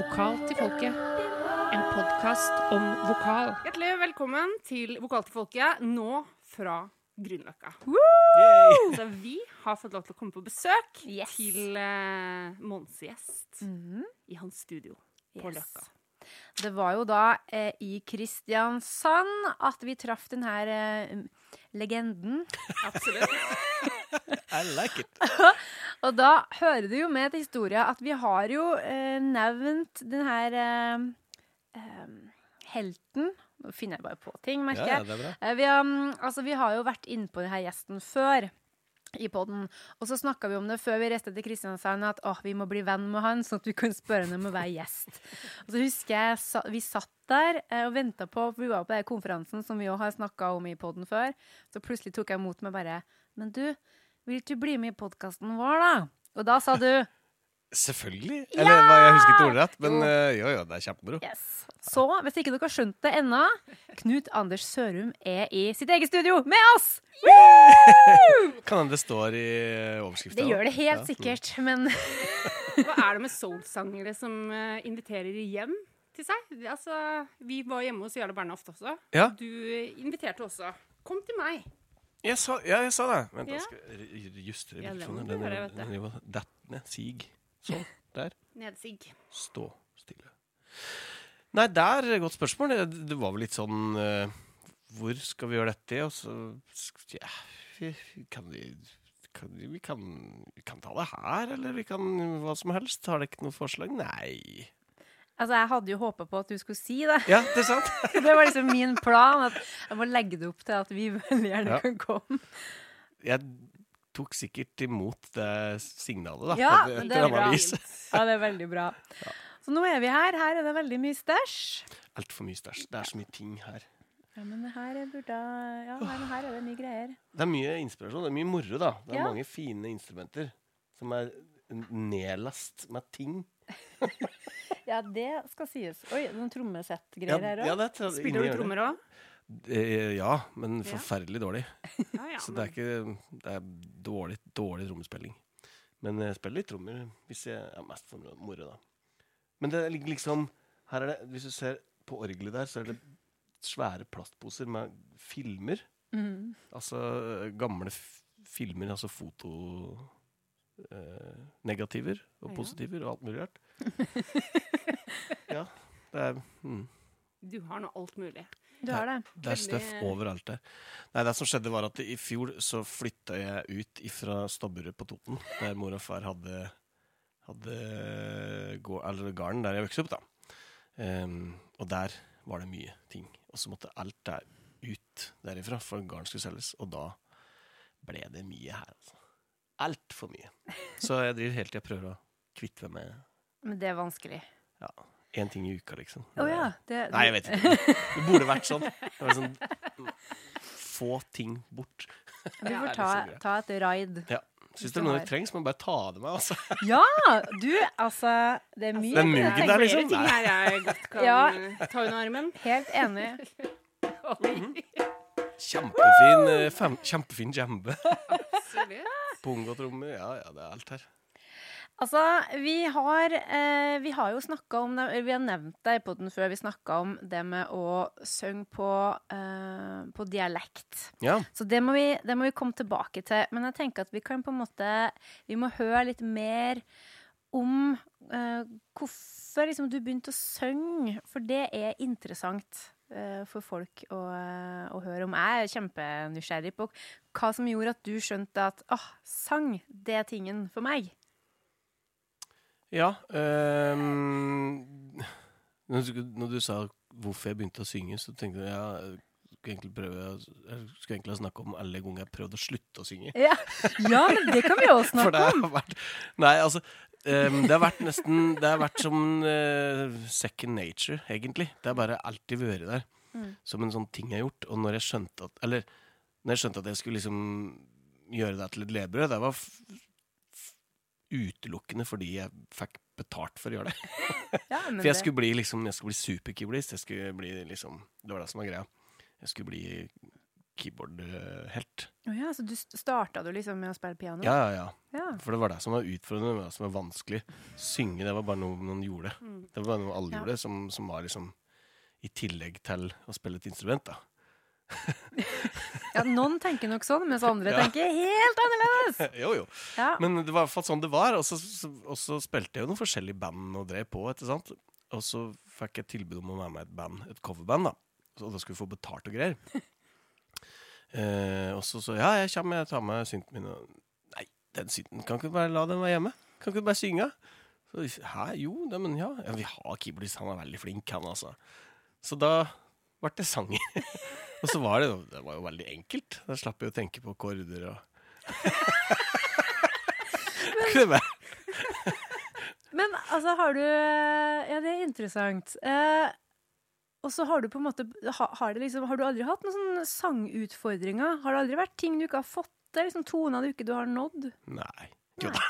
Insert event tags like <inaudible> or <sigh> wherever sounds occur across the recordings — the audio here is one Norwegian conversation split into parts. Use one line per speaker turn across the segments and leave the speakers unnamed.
Vokal til folket. En podkast om vokal.
Hjertelig velkommen til Vokal til folket, nå fra Grünerløkka. Så vi har fått lov til å komme på besøk
Yes.
til uh, Mons gjest
Mhm.
i hans studio på Løkka.
Det var jo da eh, i Kristiansand at vi traff den her eh, legenden.
Absolutt. <laughs>
I like it. <laughs>
Og da hører det jo med til historia at vi har jo eh, nevnt den her eh, eh, helten. Nå finner jeg bare på ting, merker
Ja, ja, bra.
Eh, Vi, mm, altså, vi har jo vært inne på denne gjesten før i podden. Og så snakka vi om det før vi reiste til Kristiansand, at åh, vi må bli venn med han, sånn at vi kan spørre ham om å være gjest. <laughs> Og så husker jeg vi satt der eh, og venta på For vi var på den konferansen som vi òg har snakka om i podden før. Så plutselig tok jeg imot meg bare Men du, vil du bli med i podkasten vår, da? Og da sa du <laughs>
Selvfølgelig. Eller hva, jeg husker ikke ordrett, men
Jo.
eh, jo, jo, det er kjempemoro.
yes. Så hvis ikke dere har skjønt det ennå, Knut Anders Sørum er i sitt eget studio med oss! <laughs>
Kan hende det står i overskriften.
Det gjør det helt
Ja.
sikkert, men <laughs>
Hva er det med soul-sangere som eh, inviterer hjem til seg? Altså, vi var hjemme hos Jarle Bernhoft også.
Ja.
Du eh, inviterte også. Kom til meg.
Jeg sa, ja, jeg sa det. Vent,
Ja.
jeg skal justere
Ja, det
mikrofonen. Den den jo dett ned. Sig. Sånn. Der.
Nedsig.
Stå stille. Nei, der er godt spørsmål. Det, det var vel litt sånn uh, Hvor skal vi gjøre dette? Og så ja, vi, kan vi kan, vi, kan, vi kan ta det her, eller vi kan hva som helst. Har dere ikke noe forslag? Nei.
Altså, jeg hadde jo håpa på at du skulle si det.
Ja, det er sant. <laughs>
Det var liksom min plan. At jeg må legge det opp til at vi <laughs> veldig gjerne
Ja.
kan komme.
Jeg tok sikkert imot det signalet, da.
Ja,
på et
det er bra.
vis.
Ja, det er veldig bra. Så nå er vi her. Her er det veldig mye stæsj.
Altfor mye stæsj. Det er så mye ting her.
Ja, men her er, burda, ja, her, her er det mye greier.
Det er mye inspirasjon. Det er mye moro, da. Det er
Ja.
mange fine instrumenter som er nedlast med ting. <laughs>
Ja, det skal sies. Oi, noen
Ja,
trommesettgreier her òg.
er
Spiller du trommer òg?
Eh, Ja, men forferdelig dårlig.
Ja, ja. <laughs>
Så det er ikke Det er dårlig, dårlig trommespilling. Men jeg spiller litt trommer hvis jeg er mest for moro, da. Men det ligger liksom Her er det Hvis du ser på orgelet der, så er det svære plastposer med filmer.
Mm.
Altså eh, gamle f filmer, altså fotonegativer Eh, og positiver og alt mulig rart. <laughs> ja, det er mm.
Du har nå alt mulig.
Du har det.
Det er støff overalt det. Nei, det som skjedde var at i fjor så flytta jeg ut fra Stabburet på Toten, der mor og far hadde, hadde gå, eller garden der jeg vokste opp, da. Um, og der var det mye ting. Og så måtte alt der ut derifra, for garden skulle selges. Og da ble det mye her, altså. Altfor mye. Så jeg driver helt til jeg prøver å kvitte meg med
Men det er vanskelig.
ja, én ting i uka, liksom.
Å ja. Det,
Nei, jeg vet ikke. Det burde vært sånn. Det var sånn Få ting bort.
Du <laughs> får ta, ta et raid.
Ja. Syns det er noe jeg trenger, så må jeg bare ta det med. Altså. <laughs>
Ja! Du, altså Det er mye.
Den
muggen
der, liksom.
Flere ting her jeg godt kan
Ja.
ta under armen.
Helt enig. <laughs>
Kjempefin, eh, kjempefin jambe.
Absolutt.
Bongotrommer. Ja, ja, det er alt her.
Altså, vi har, eh, vi har jo snakka om det, Vi har nevnt det i poden før. Vi snakka om det med å synge på, eh, på dialekt.
Ja.
Så det må, vi, det må vi komme tilbake til. Men jeg tenker at vi kan på en måte Vi må høre litt mer om eh, hvorfor liksom, du begynte å synge. For det er interessant eh, for folk å, eh, å høre om. Jeg er kjempenysgjerrig på hva som gjorde at du skjønte at åh, sang, det er tingen for meg.
Ja Um, når, du, sa hvorfor jeg begynte å synge, så tenkte jeg ja, skulle egentlig prøve Jeg skulle egentlig snakke om alle ganger jeg prøvde å slutte å synge.
Ja, ja men det kan vi <laughs>
det
snakke om.
vært Nei, altså um, Det har vært nesten Det har vært som uh, second nature, egentlig. Det har bare alltid vært der.
Mm.
Som en sånn ting jeg har gjort. Og når jeg skjønte at Eller når jeg skjønte at jeg skulle liksom gjøre det til et levebrød, det var utelukkende fordi jeg fikk betalt for å gjøre det. <laughs>
Ja,
For jeg skulle bli liksom Jeg skulle bli superkeyboardist. Jeg skulle bli liksom Det var det som var greia. Jeg skulle bli keyboard-helt.
Ja, så du starta du liksom med å spille piano?
Ja, ja, ja.
Ja.
For det var det som var utfordrende, det var det som var vanskelig. Synge, det var bare noe noen gjorde.
Mm.
Det var bare noe alle
Ja.
gjorde, som, som var liksom i tillegg til å spille et instrument, da. <laughs>
Ja, noen tenker nok sånn, mens andre
Ja.
tenker helt annerledes. <laughs>
jo, jo.
Ja.
Men det var i hvert fall sånn det var. Og så, og så spilte jeg jo noen forskjellige band og drev på. Etter, sant? Og så fikk jeg tilbud om å være med i et band, et coverband. da Så da skulle vi få betalt og greier. <laughs> eh, og så så ja, jeg kommer, jeg tar med synten min. Og, Nei, den synten, kan ikke du bare la den være hjemme? Kan ikke du bare synge? Så, Hæ, jo, det, men ja. ja Vi har keyboardist, han er veldig flink, han altså. Så da ble det sanger. Og så var det, det var jo veldig enkelt. Da slapp jeg å tenke på akkorder og <laughs> Kunne bare
Men altså, har du Ja, det er interessant. Eh, og så har du på en måte ha, har, det liksom, har du aldri hatt noen sånne sangutfordringer? Har det aldri vært ting du ikke har fått til? Liksom toner du ikke du har nådd?
Nei. <laughs> Jo da.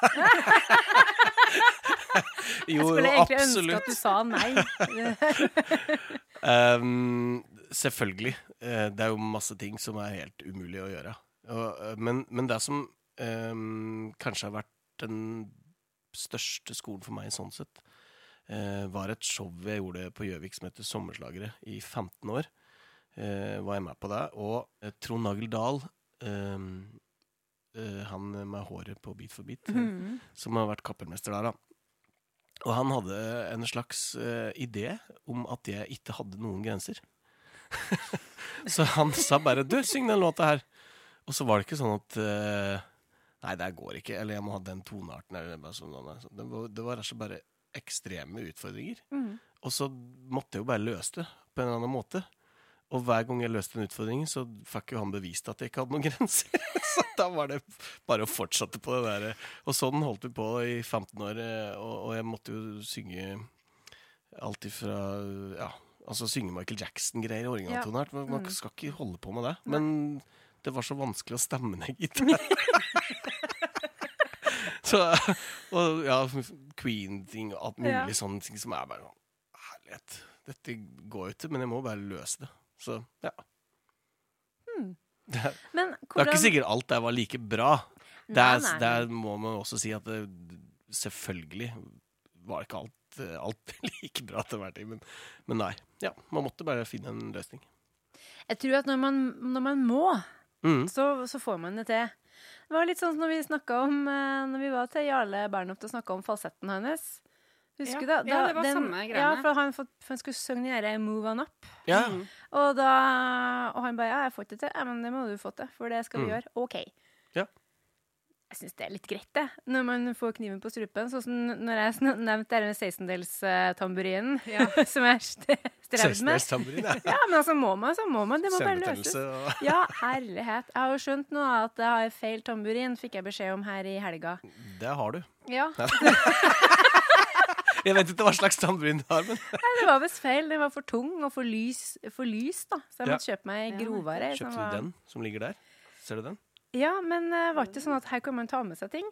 Jeg
jo,
skulle
jo,
egentlig ønske at
absolutt.
du sa nei. <laughs>
Ehm, selvfølgelig. Eh, det er jo masse ting som er helt umulig å gjøre. Eh, men, men det som um, kanskje har vært den største skolen for meg sånn sett, var et show jeg gjorde på Gjøvik som heter Sommerslagere i 15 år. Var jeg med på det. Og Trond Nagel Dahl, han med håret på Beat for beat,
mm.
som har vært kappermester der, da. Og han hadde en slags uh, idé om at jeg ikke hadde noen grenser. <laughs> så han sa bare 'du, syng den låta her'. Og så var det ikke sånn at uh, Nei, det går ikke. Eller jeg må ha den tonearten. Eller sånn, det, var, det var rett og slett bare ekstreme utfordringer.
Mm.
Og så måtte jeg jo bare løse det på en eller annen måte. Og hver gang jeg løste en utfordring, så fikk jo han bevist at jeg ikke hadde noen <laughs> grenser. så da var det bare å fortsette på det der. Og sånn holdt vi på i 15 år, eh, og, og jeg måtte jo synge alt ifra Ja, altså synge Michael Jackson-greier i originaltonart. Man, man
Mm.
skal ikke holde på med det. Men det var så vanskelig å stemme ned gitar. <laughs> så Og ja, Queen-ting og alt mulig
Ja.
sånne ting som er bare sånn Herlighet. Dette går jo ikke, men jeg må bare løse det. Så ja.
Hmm. <laughs>
Det er,
hvordan...
det er ikke sikkert alt der var like bra. Der, der må man også si at det, selvfølgelig var ikke alt, eh, alt <laughs> like bra til hver tid. Men, men nei. Ja, man måtte bare finne en løsning.
Jeg tror at når man, når man må,
Mm.
så, så får man det til. Det var litt sånn som når vi snakka om eh, Når vi var til Jarle Bernhoft og snakka om falsetten hans. Husker
Ja,
det?
ja, det var samme
Ja,
greiene.
for han, fått- for han skulle synge den der 'Move On Up'.
Ja.
Mm.
Og, da, og han bare 'Ja, jeg får ikke det til'. Ja, men det må du få til, for det skal vi
Mm.
gjøre. OK.
Ja.
Jeg syns det er litt greit, det, når man får kniven på strupen. Sånn som når jeg nevnte det med 16-delstamburinen,
Ja. <laughs>
som jeg st- strevde med.
tamburin, ja.
Ja, men altså, må man, så må man. Det må bare løses.
Og
Ja, herlighet. Jeg har jo skjønt nå at jeg har feil tamburin, fikk jeg beskjed om her i helga.
Det har du.
Ja, <laughs>
Jeg vet ikke hva slags tamburin du har, men
Nei, det var visst feil. Den var for tung og for lys, for lys da. Så jeg
Ja.
måtte kjøpe meg grovere.
kjøpte
var-
du den som ligger der? Ser du den?
Ja, men uh, var det ikke sånn at her kan man ta med seg ting?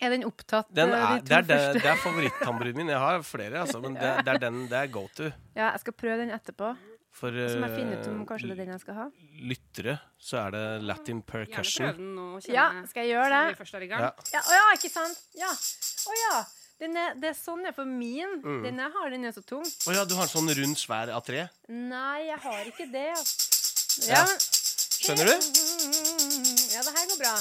Er den opptatt,
den
eh,
er,
de
det, er, det, det er favoritttamburinen min. Jeg har flere, altså, men det, det er den det er go to.
Ja, jeg skal prøve den etterpå.
For
Så må jeg finne ut om
eh,
kanskje det er den jeg skal ha.
lyttere så er det Latin
Gjerne
percussion.
prøv den nå. kjenne-
Ja, skal jeg gjøre det?
først er i gang.
Ja.
Ja, å ja, ikke sant? Ja. Å ja. Den er, det er sånn jeg får min.
Mm.
Den jeg har, den er så tung.
Å ja, du har en sånn rund, svær A3?
Nei, jeg har ikke det.
Ja.
Ja,
Skjønner du?
Ja, det her går bra.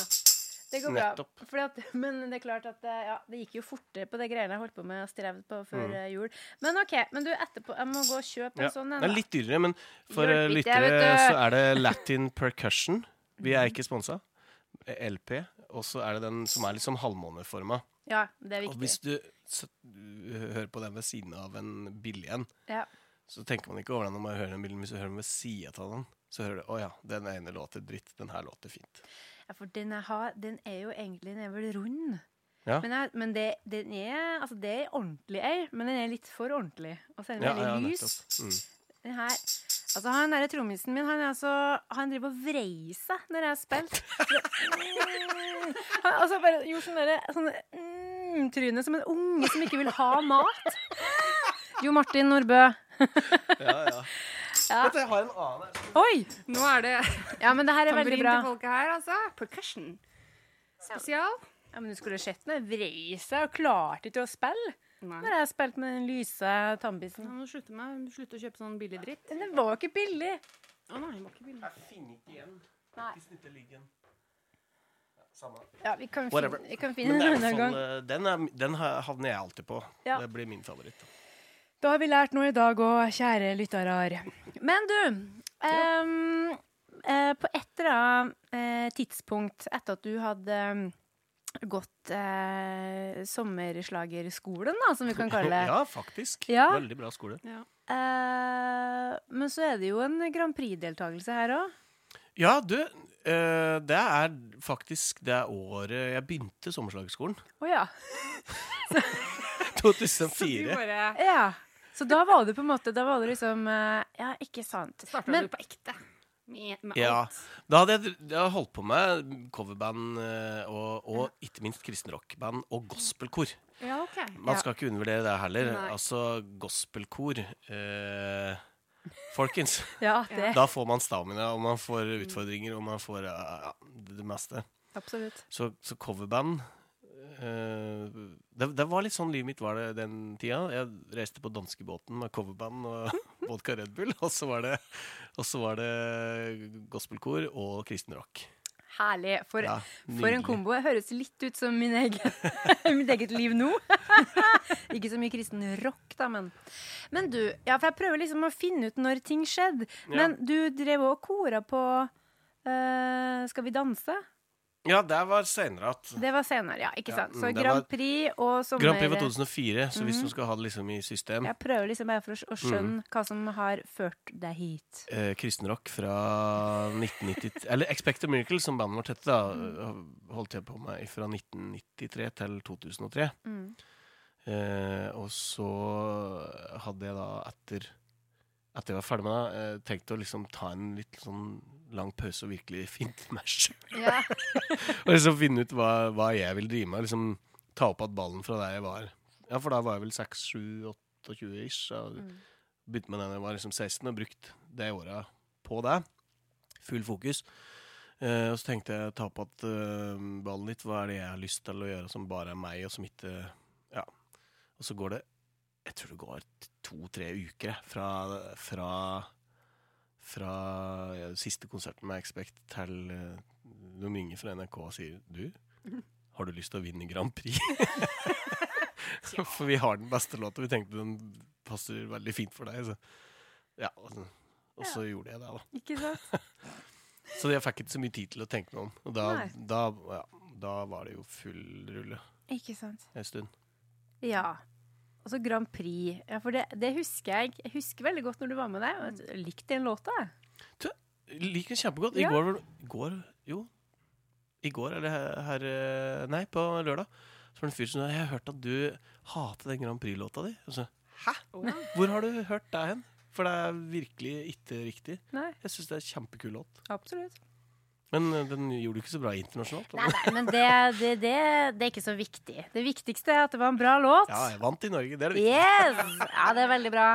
Det går
Nettopp.
bra. At, <laughs> men det er klart at eh, ja, det gikk jo fortere på det greiene jeg holdt på med og strevde på før
Mm.
eh, jul. Men OK, men du, etterpå Jeg må gå og kjøpe
Ja.
en sånn en.
Det er litt dyrere, men for eh, lyttere så er det Latin percussion. Vi er ikke <laughs> sponsa. LP. Og så er det den som er liksom halvmåneforma.
Ja, det er viktig.
Og hvis du, så, du hører på den ved siden av en billig en,
Ja.
så tenker man ikke over den når man hører den bilden. Hvis du hører den ved sida av den, så hører du å ja, den ene låter dritt, den her låter fint.
ja, for den jeg har, den er jo egentlig Den er vel rund.
Ja.
Men, jeg, men det, den er Altså, det er ordentlig ei, men den er litt for ordentlig. Og så er den
Ja,
veldig
ja,
lys.
Mm.
Den her Altså, han derre trommisen min, han, er altså, han driver og vrei seg når jeg spiller. <laughs> Han altså bare gjorde sånn derre sånn, mm, tryne som en unge som ikke vil ha mat. Jo Martin Nordbø, <laughs>
Ja, ja.
Ja.
Vet du, jeg har en annen her.
Oi!
Nå er det
Ja, men det her er veldig
tamburin
bra.
til folket her, altså. Percussion. Spesial.
Ja, men du skulle sett meg vrei seg og klarte ikke å spille.
Nei.
Når jeg spilte med den lyse
Ja,
tannbissen.
du slutte med slutte å kjøpe sånn billig dritt.
Men det var jo ikke billig.
Å nei, det var ikke billig.
Jeg finner ikke igjen.
Nei.
Den ikke ligger en. Ja, samme.
Ja, vi kan finne, vi kan finne
den
en annen
sånn,
gang.
eh, den, er, den havner jeg alltid på.
Ja.
Det blir min favoritt.
Da har vi lært noe i dag òg, kjære lyttere. Men du um, uh, På et eller annet uh, tidspunkt etter at du hadde um, gått uh, sommerslagerskolen, da, som vi kan kalle det. <laughs>
Ja, faktisk.
Ja.
Veldig bra skole.
Ja.
Eh, men så er det jo en Grand Prix-deltakelse her òg.
Ja, du. eh, det er faktisk det året jeg begynte sommerslagerskolen.
Å ja. <laughs> <laughs>
Så du
2004.
bare
ja. Så da var det på en måte Da var det liksom eh, Ja, ikke sant.
starta
Men-
du på ekte. Med, med
Ja.
alt.
Da hadde jeg, jeg hadde holdt på med coverband eh, og, og ikke minst kristenrockband og gospelkor.
Ja, OK.
Man
Ja.
skal ikke undervurdere det heller.
Nei.
Altså, gospelkor eh, Folkens, <laughs>
Ja,
da får man stamina, og man får utfordringer, og man får ja, ja, det meste.
Absolutt.
Så, så coverband det, det var litt sånn livet mitt var det den tida. Jeg reiste på danskebåten med coverband og vodka Red Bull. Og så var det, var det gospelkor og kristen rock.
Herlig. For,
Ja,
for en kombo. Det høres litt ut som min egen, <laughs> mitt eget liv nå. <laughs> ikke så mye kristen rock, da, men Men du, ja, for jeg prøver liksom å finne ut når ting skjedde.
Ja.
Men du drev og kora på uh, Skal vi danse?
Ja, det var seinere at
Det var senere, ja. Ikke
Ja,
sant? Så
mm,
Grand Prix og sommer...
Grand Prix var 2004, så
Mhm.
hvis du skal ha det liksom i system
Jeg prøver liksom bare for å, skjønne
Mm.
skjønne hva som har ført deg hit.
eh, Kristenrock fra 1990 <laughs> Eller Expect a Miracle, som bandet vårt hette, da,
Mm.
holdt jeg på med fra 1993 til 2003.
Mm.
Eh, og så hadde jeg da, etter etter jeg var ferdig med det, eh, jeg å liksom ta en litt sånn lang pause og virkelig <laughs> finne meg sjøl.
Ja. <laughs>
Og liksom finne ut hva, hva jeg vil drive med. Liksom ta opp igjen ballen fra der jeg var. Ja, for da var jeg vel 6-7-28 ish. Og
Mm.
begynte med den jeg var liksom 16 og brukt det året på det. Full fokus. Eh, og så tenkte jeg ta opp igjen eh, ballen litt. Hva er det jeg har lyst til å gjøre som bare er meg, og som ikke Ja. Og så går det Jeg tror det går to-tre uker fra, fra fra ja, siste konserten med Expect til eh, de ringer fra NRK og sier Du, har du lyst til å vinne Grand Prix? <laughs> for vi har den beste låta. Vi tenkte den passer veldig fint for deg. Så, ja, og, så- og så gjorde jeg det, da.
Ikke sant? <laughs>
Så jeg fikk ikke så mye tid til å tenke meg om. Og da, da, ja, da var det jo full rulle
Ikke sant.
en stund.
Ja. Og så Grand Prix. Ja, for det, det husker jeg. Jeg husker veldig godt når du var med deg. og Jeg likte den låta. jeg.
Liker den kjempegodt. I
Ja.
går, i går Jo. I går, eller her, her eh, Nei, på lørdag. Så var det en fyr som sa Jeg har hørt at du hater den Grand Prix-låta di. Og så Hæ? Hvor har du hørt deg hen? For det er virkelig ikke riktig.
Nei,
Jeg syns det er en kjempekul låt.
absolutt.
Men eh, den gjorde det ikke så bra internasjonalt.
Nei, nei, men det, det, det, det er ikke så viktig. Det viktigste er at det var en bra låt.
Ja, jeg vant i Norge. Det er det viktigste.
Yes! Ja, det er veldig bra.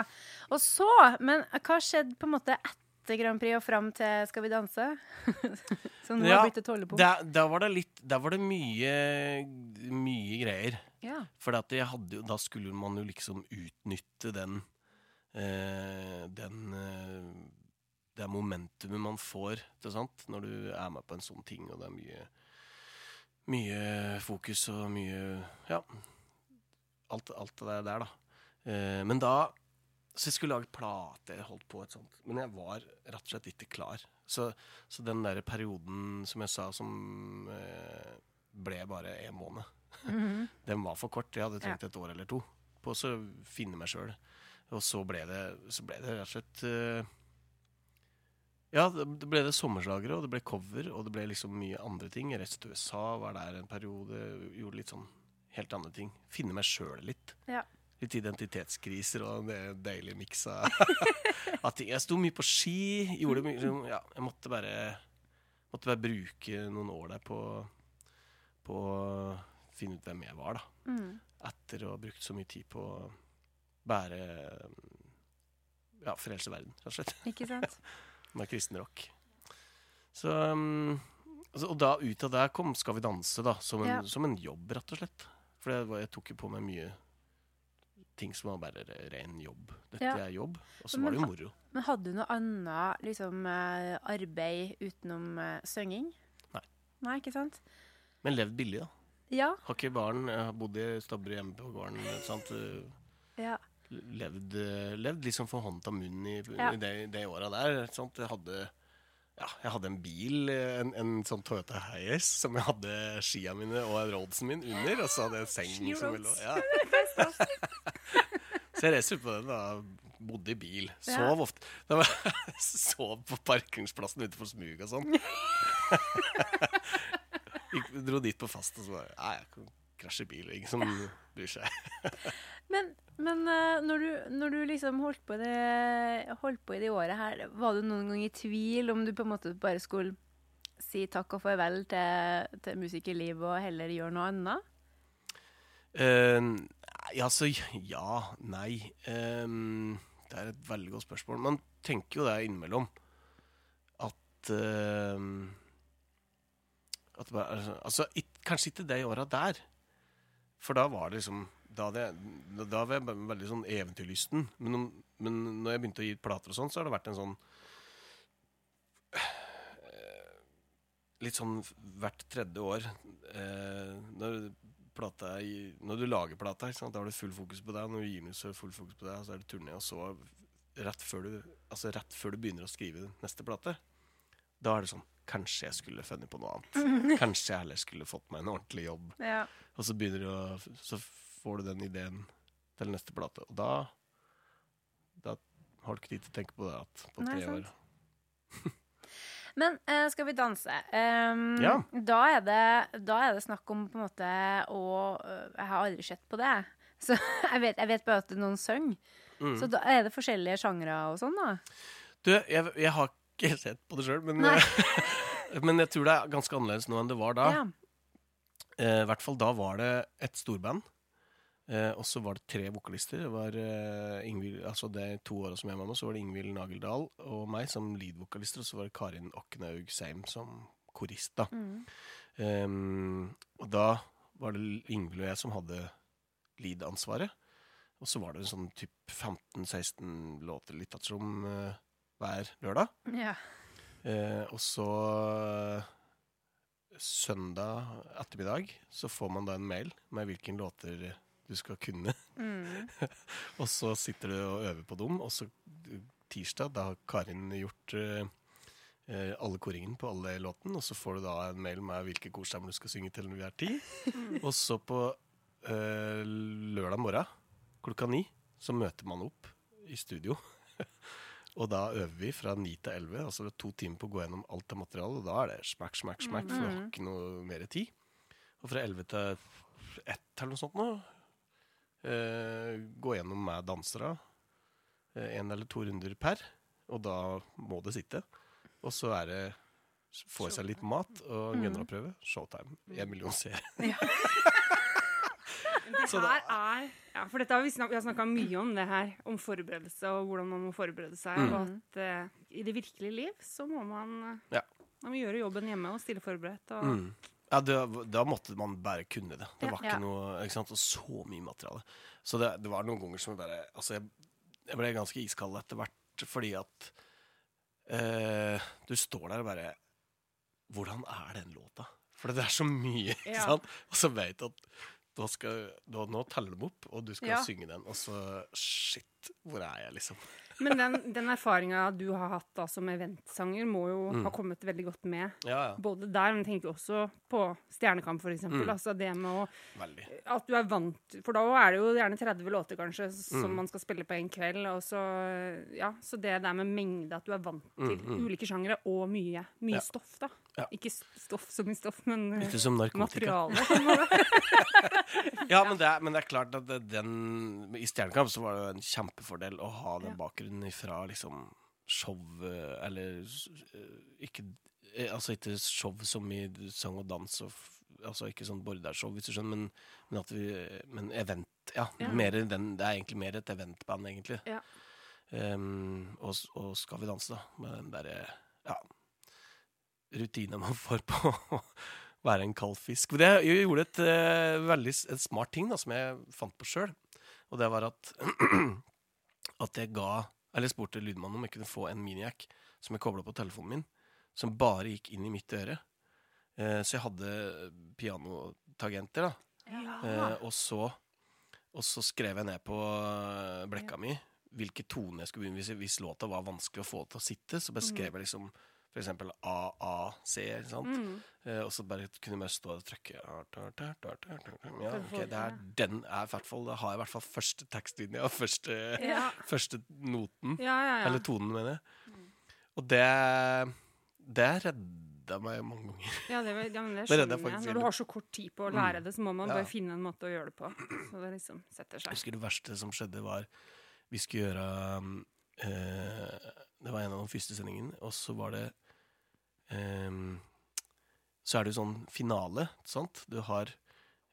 Og så, men hva skjedde på en måte etter Grand Prix og fram til Skal vi danse? <laughs> så nå
Ja,
har blitt et holdepunkt.
Da, da var det litt Da var det mye, mye greier.
Ja.
For da skulle man jo liksom utnytte den øh, Den eh, Det momentumet man får sant? når du er med på en sånn ting, og det er mye Mye fokus og mye Ja. Alt, alt det der, da. Eh, men da Så jeg skulle lage plate, jeg holdt på et sånt. Men jeg var rett og slett ikke klar. Så, så den der perioden som jeg sa, som eh, ble bare en måned
Mhm. <laughs>
den var for kort. Jeg hadde trengt et år eller to på å finne meg sjøl. Og så ble det, så ble det rett og slett eh, Ja, det ble det sommerslagere, og det ble cover, og det ble liksom mye andre ting. Jeg reiste til USA, var der en periode, gjorde litt sånn helt andre ting. Finne meg sjøl litt.
Ja.
Litt identitetskriser og det deilige miksa <laughs> av ting. Jeg sto mye på ski. Gjorde mye sånn, Ja, jeg måtte bare Måtte bare bruke noen år der på På å finne ut hvem jeg var, da
Mm.
etter å ha brukt så mye tid på å bære ja, frelse verden, rett og slett.
Ikke sant? <laughs>
Med kristen rock. Så um, altså, Og da ut av det kom Skal vi danse, da. Som en,
Ja.
som en jobb, rett og slett. For var, jeg tok jo på meg mye ting som var bare ren jobb. Dette
Ja.
er jobb. Og så var det jo moro.
Men hadde du noe annet liksom, eh, arbeid utenom uh, synging?
Nei.
Nei, ikke sant?
Men levd billig, da.
Ja.
Har ikke barn. Jeg har bodd i Stabburet hjemme på gården. Sant?
ja.
Levd, eh, levd liksom for hånd til munn i,
Ja.
i det, det åra der. Jeg hadde ja, jeg hadde en bil, en, en sånn Toyota Hiace, som jeg hadde skia mine og Roadsen min under. Og så hadde jeg en seng som lå ja. <laughs> Så jeg reiste på den da. Bodde i bil. Sov ofte. <laughs> Sov på parkingsplassen utenfor smug og sånn. <laughs> Dro dit på fast og så bare Nei, jeg kan krasje i bil. Ingen som bryr seg. <laughs>
Men, men eh, når, du, når du liksom holdt på, det, holdt på i det året her, var du noen gang i tvil om du på en måte bare skulle si takk og farvel til, til musikerlivet og heller gjøre noe annet?
Uh, altså ja, nei. Um, det er et veldig godt spørsmål. Man tenker jo det innimellom. At uh, at Altså, kanskje ikke det åra der. For da var det liksom Da, det, da var jeg veldig sånn eventyrlysten. Men, men når jeg begynte å gi plater og sånn, så har det vært en sånn eh, Litt sånn hvert tredje år. Eh, når plata Når du lager plata, da har du full fokus på deg. Når du gir den så er det full fokus på deg, og så er det turné. Og så, rett før, du, altså rett før du begynner å skrive neste plate, da er det sånn Kanskje jeg skulle funnet på noe annet. <laughs> Kanskje jeg heller skulle fått meg en ordentlig jobb.
Ja.
Og så begynner du å Så får du den ideen til neste plate. Og da Da har du ikke tid til å tenke på det at på
Nei,
tre
sant.
år. <laughs>
Men uh, skal vi danse? Um,
Ja.
da, er det, da er det snakk om på en måte å øh, Jeg har aldri sett på det. <laughs> Så jeg vet, jeg vet bare at noen synger.
Mm.
Så da er det forskjellige sjangre og sånn, da?
Du, jeg, jeg har ikke sett på det sjøl, men, <laughs> men jeg tror det er ganske annerledes nå enn det var da.
Ja.
Eh, I hvert fall da var det et storband. Eh, og så var det tre vokalister. Det var eh, Ingvild, altså det to åra som jeg var med, så var det Ingvild Nageldal og meg som lead-vokalister. Og så var det Karin Oknaug Seim som korist, da.
Mm.
Ehm, og da var det Ingvild og jeg som hadde lead-ansvaret. Og så var det en sånn typ 15-16 låter litt som uh, hver lørdag.
ja.
Eh, og så eh, søndag ettermiddag så får man da en mail med hvilke låter du skal kunne.
Mm. <laughs>
og så sitter du og øver på dem, og så eh, tirsdag, da har Karin gjort eh, eh, alle koringen på alle låtene, og så får du da en mail med hvilke korstemmer du skal synge til når vi er ti. og så på eh, lørdag morgen klokka ni så møter man opp i studio. <laughs> Og da øver vi fra 9 til 11, altså det er to timer på å gå gjennom alt av materiale. Og da er det smack, smack, smack, for vi har ikke noe mer tid. Og fra 11 til 1 eller noe sånt nå, eh, gå gjennom med dansere. Eh, en eller to runder per. Og da må det sitte. Og så er det få i seg litt mat og gønnerprøve. Showtime. En million seere. <laughs> <laughs>
Det her er Ja, for dette har vi, snak, vi har snakka mye om det her. Om forberedelse og hvordan man må forberede seg.
Mm.
Og at uh, i det virkelige liv så må man,
Ja.
man må gjøre jobben hjemme og stille forberedt. Og,
Mm. Ja, det, da måtte man bare kunne det. Det
Ja.
var ikke noe ikke sant? Og så mye materiale. Så det, det var noen ganger som jeg bare Altså, jeg, jeg ble ganske iskald etter hvert fordi at eh, Du står der og bare Hvordan er den låta? For det er så mye, ikke sant? Og så du at da skal, da, nå teller de opp, og du skal
Ja.
synge den, og så Shit, hvor er jeg, liksom?
Men den, den erfaringa du har hatt da som eventsanger, må jo
Mm.
ha kommet veldig godt med.
Ja, ja.
Både der, men tenker også på Stjernekamp, eksempel.
Mm.
Altså det med å
Veldig.
At du er vant For da er det jo gjerne 30 låter, kanskje, som
Mm.
man skal spille på en kveld. Og så, ja, så det der med mengde, at du er vant til
Mm, mm.
ulike sjangere og mye, mye
Ja.
stoff, da. Ikke stoff som i stoff, men
Ikke som narkotika.
materiale. <laughs>
Ja, men det, er, men det er klart at den I Stjernekamp så var det en kjempefordel å ha den
Ja.
Bakgrunnen ifra liksom show Eller eh, ikke eh, Altså ikke show som i sang og dans og Altså ikke sånn Bordershow, hvis du skjønner, men, men at vi Men event, ja.
Ja.
Mer den, det er egentlig mer et eventband, egentlig.
Ja.
Um, og, og Skal vi danse, da. Med den derre ja, rutina man får på å være en kald fisk. Men jeg, jeg gjorde et uh, veldig et smart ting da, som jeg fant på sjøl. Og det var at <clears throat> at jeg ga Eller spurte lydmannen om jeg kunne få en miniac som jeg kobla på telefonen min, som bare gikk inn i mitt øre. Eh, så jeg hadde pianotagenter, da. Eh, og, så, og så skrev jeg ned på eh, blekka mi hvilke toner jeg skulle begynne hvis, hvis låta var vanskelig å få til å sitte. Så beskrev jeg liksom for eksempel A, A, C. Ikke sant?
Mm.
Eh, og så bare kunne jeg bare stå og trykke Ja, ok, det er den er i hvert fall Da har jeg i hvert fall første tekstlinja og første,
Ja.
første noten.
Ja, ja.
Eller tonen, mener jeg. Og det Det redda meg mange ganger.
Ja, det, ja, men det skjønner jeg. Når du har så kort tid på å lære det, så må man bare finne en måte å gjøre det på. Så det liksom setter seg.
Jeg husker det verste som skjedde, var Vi skulle gjøre eh, Det var en av de første sendingene, og så var det Så er det jo sånn finale, sant? Du har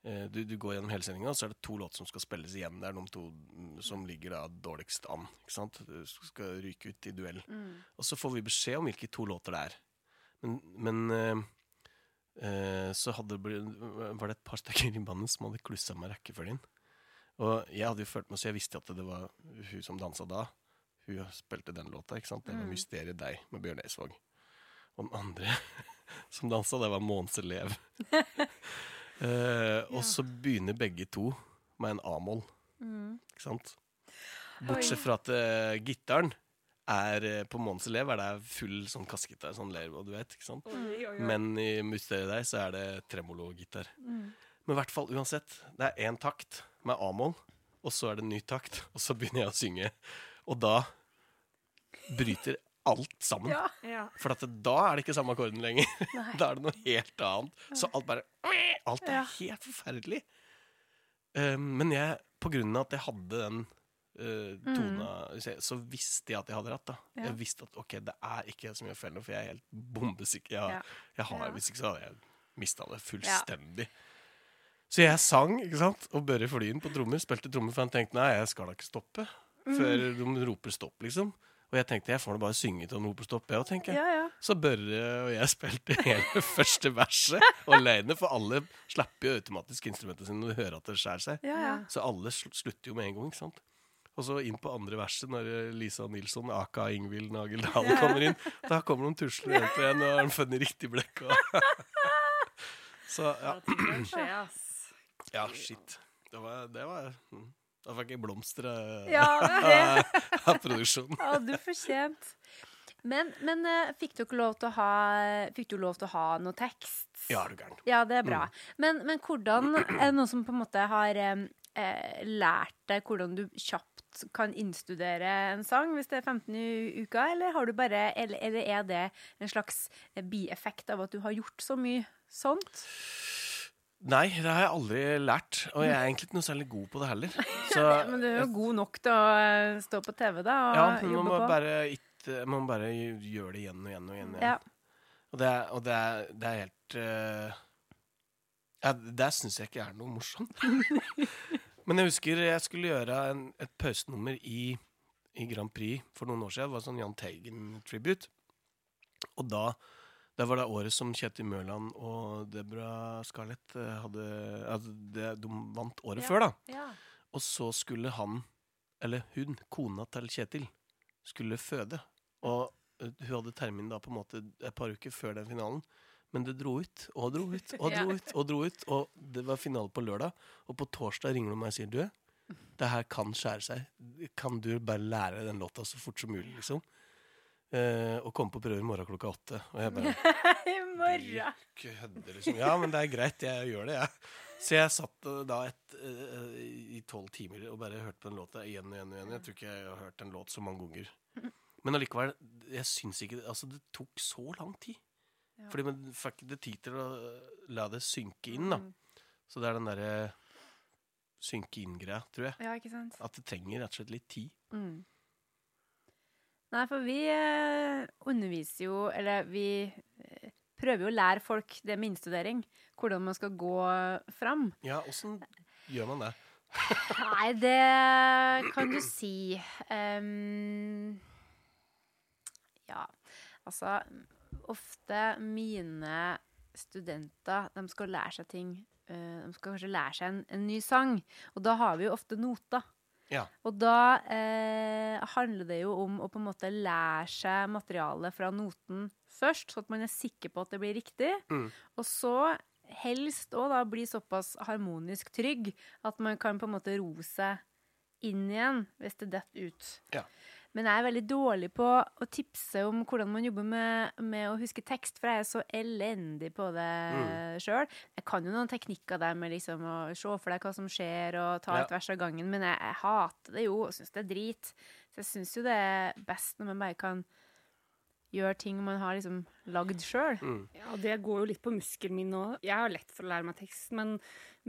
eh, du, du går gjennom hele sendinga, og så er det to låter som skal spilles igjen. Det er de to mm, som ligger da dårligst an. Ikke sant? Du skal ryke ut i duell. Og så får vi beskjed om hvilke to låter det er. Men, men eh, eh, så hadde var det et par stykker i bandet som hadde klussa med rekkefølgen. Og jeg hadde jo følt meg så jeg visste at det var hun som dansa da. Hun spilte den låta. ikke sant? Det var 'Mysteriet deg' med Bjørn Eidsvåg. Og den andre <laughs> som dansa, det var Måns elev. <laughs> eh, og så begynner begge to med en A-moll. Ikke sant? Bortsett fra at uh, gitaren er uh, på Måns elev er det full sånn kassegitar, sånn lervo, du vet. ikke sant? Men i Mysteriet deg så er det tremologitar. Men i hvert fall uansett, det er én takt med A-moll, og så er det en ny takt, og så begynner jeg å synge. Og da bryter alt sammen.
Ja.
Ja.
For at da er det ikke samme akkorden lenger. <laughs> da er det noe helt annet. Så alt bare Alt er
Ja.
helt forferdelig. Eh, men jeg, på grunn av at jeg hadde den uh, tona, så så visste jeg at jeg hadde rett. da
Ja.
Jeg visste at ok, det er ikke jeg som gjør feilen, for jeg er helt bombesikker. Jeg, jeg har,
Ja.
Hvis ikke så hadde jeg mista det fullstendig. Så jeg sang, ikke sant, og Børre Flyen på trommer spilte trommer, for han tenkte nei, jeg skal da ikke stoppe før de roper stopp, liksom. Og jeg tenkte jeg får nå bare synge til noe roper stopp, jeg òg.
Ja, ja.
Så Børre og jeg <laughs> spilte hele første verset alene, for alle slipper jo automatisk instrumentet sine når de hører at det skjærer seg.
ja, ja.
Så alle slutter jo med en gang, ikke sant? Og så inn på andre verset, når Lisa Nilsson, aka Ingvild Nagel Dahl, kommer inn. Da kommer de tuslende igjen og har funnet riktig blekk. Og <laughs> så ja. Ja, shit. Det var, det var mm. Da fikk jeg blomster av,
ja <laughs>
av produksjonen.
hadde du fortjent. Men, men eh, fikk du ha Fikk du lov til å ha noe tekst?
Ja, er du gæren.
Ja, det er bra. Men, men hvordan Er det noen som på en måte har eh, eh, lært deg hvordan du kjapt kan innstudere en sang hvis det er 15 i uka, eller har du bare Eller, eller er det en slags eh, bieffekt av at du har gjort så mye sånt?
Nei, det har jeg aldri lært. Og jeg er egentlig ikke noe særlig god på det heller. <laughs> Så,
Men du er jo god nok til å eh, stå på TV, da, og
ja, men man må
på.
bare, ikke, man må bare gjøre det igjen og igjen og igjen.
Ja.
Og det og det er, det er helt uh, ja, Det syns jeg ikke er noe morsomt. <laughs> Men jeg husker jeg skulle gjøre en, et pausenummer i, i Grand Prix for noen år siden. Det var sånn Jahn Teigen-tribute. Og da det var det året som Kjetil Mørland og Debra Scarlett eh, hadde altså det, De vant året
Ja.
før, da.
Ja.
Og så skulle han, eller hun, kona til Kjetil, skulle føde. Og eh, hun hadde termin da på en måte et par uker før den finalen. Men det dro ut og dro ut <laughs> og dro ut. Og dro ut Og det var finale på lørdag, og på torsdag ringer hun meg og sier du, det her kan skjære seg. Kan du bare lære den låta så fort som mulig, liksom? Eh, og komme på prøve i morgen klokka åtte. Og jeg bare <laughs>
I morgen.
kødder, liksom. Ja, men det er greit, jeg gjør det, jeg. Så jeg satt eh, da et, uh, i tolv timer og bare hørte på den låta igjen og igjen. og igjen. Jeg tror ikke jeg har hørt en låt så mange ganger. <laughs> Men allikevel, jeg syns ikke Altså, det tok så lang tid.
Ja.
Fordi man fikk ikke tid til å la det synke inn, da. Så det er den derre synke inn-greia, tror jeg.
Ja, ikke sant?
At det trenger rett og slett litt tid.
Mm. Nei, for vi eh, underviser jo, eller vi eh, prøver jo å lære folk det med innstudering, hvordan man skal gå fram.
Ja, åssen gjør man det? <laughs>
Nei, det kan du si. Um, ja, altså Ofte mine studenter de skal lære seg ting. eh, de skal kanskje lære seg en, en ny sang, og da har vi jo ofte noter.
Ja.
Og da eh, handler det jo om å på en måte lære seg materialet fra noten først, så at man er sikker på at det blir riktig.
Mm.
Og så helst òg da bli såpass harmonisk trygg at man kan på en måte ro seg inn igjen hvis det detter ut.
Ja.
Men jeg er veldig dårlig på å tipse om hvordan man jobber med, med å huske tekst, for jeg er så elendig på det
Mm.
sjøl. Jeg kan jo noen teknikker der med liksom å se for deg hva som skjer, og ta
Ja.
et vers av gangen, men jeg, jeg hater det jo og syns det er drit. Så jeg syns jo det er best når man bare kan gjøre ting man har liksom lagd sjøl.
Mm.
Ja, det går jo litt på muskelen min nå. Jeg har lett for å lære meg tekst, men,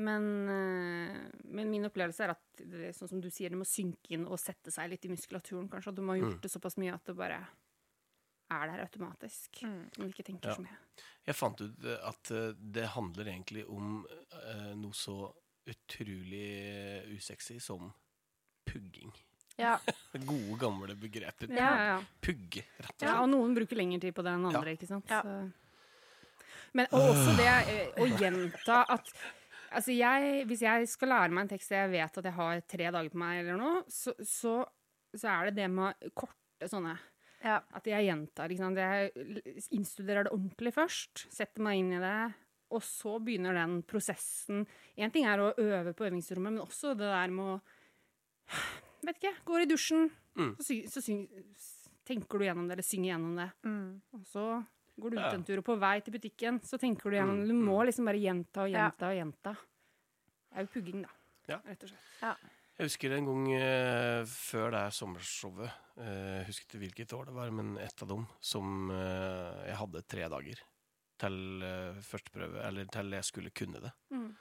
men, eh, men min opplevelse er at det, er sånn som du sier, det må synke inn og sette seg litt i muskulaturen. Kanskje at du må ha gjort
Mm.
det såpass mye at det bare er der automatisk.
Mm.
Om du ikke tenker
Ja.
så mye.
Jeg fant ut at eh, det handler egentlig om eh, noe så utrolig usexy som pugging.
Ja. <laughs>
Gode, gamle begreper.
Ja, ja, ja.
Pugge, rett og
Ja, og noen bruker lengre tid på det enn
Ja.
andre, ikke sant?
Ja.
Så. Men og også det eh, å gjenta at Altså, jeg, hvis jeg skal lære meg en tekst og jeg vet at jeg har tre dager på meg, eller noe, så, så, så er det det med korte sånne
ja.
At jeg gjentar. Ikke sant? Jeg innstuderer det ordentlig først. Setter meg inn i det. Og så begynner den prosessen. Én ting er å øve på øvingsrommet, men også det der med å Vet ikke. Går i dusjen,
Mm.
så, sy så syng, tenker du gjennom det, eller synger gjennom det.
Mm.
Og så går du ut en tur, og på vei til butikken så tenker du gjennom
Mm,
Du må liksom bare gjenta og
Ja.
gjenta og gjenta. Det er jo pugging, da.
Ja.
Rett og slett.
Jeg husker en gang eh, før det her sommershowet, eh, jeg husker ikke hvilket år det var, men ett av dem, som eh, jeg hadde tre dager til eh, førsteprøve, eller til jeg skulle kunne det.
Mm.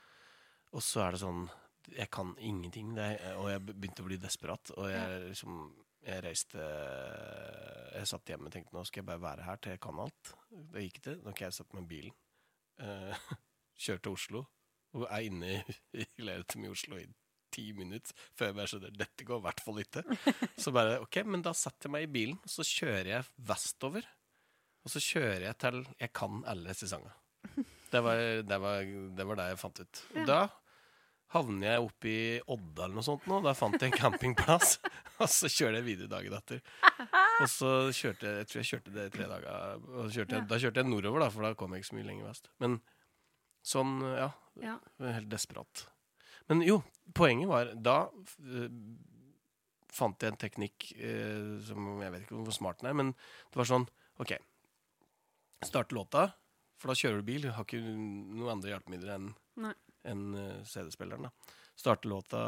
Og så er det sånn Jeg kan ingenting, det, er- og jeg begynte å bli desperat. Og jeg liksom Jeg reiste Jeg satt hjemme og tenkte nå skal jeg bare være her til jeg kan alt. Det gikk ikke. Nå kan jeg sette meg i bilen. <laughs> Uh, kjøre til Oslo. Og er inne i, i leiligheten min i Oslo i ti minutter før jeg bare skjønner dette går i hvert fall ikke. <laughs> Så bare OK, men da setter jeg meg i bilen, og så kjører jeg vestover. Og så kjører jeg til jeg kan alle sesongene. <laughs> Det var det, var, det var det jeg fant ut.
Ja.
Da havner jeg oppe i Odda eller noe sånt nå. Da fant jeg en campingplass, <laughs> og så kjører jeg videre dagen etter. Og så kjørte jeg jeg tror jeg kjørte det i tre dager. Og kjørte jeg, Da kjørte jeg nordover, da, for da kom jeg ikke så mye lenger vest. Men sånn, ja.
Ja.
Helt desperat. Men jo, poenget var Da eh, fant jeg en teknikk eh, som Jeg vet ikke hvor smart den er, men det var sånn OK. Start låta, for da kjører du bil. Har ikke noen andre hjelpemidler enn
Nei.
Enn, eh, CD-spilleren. da. Starte låta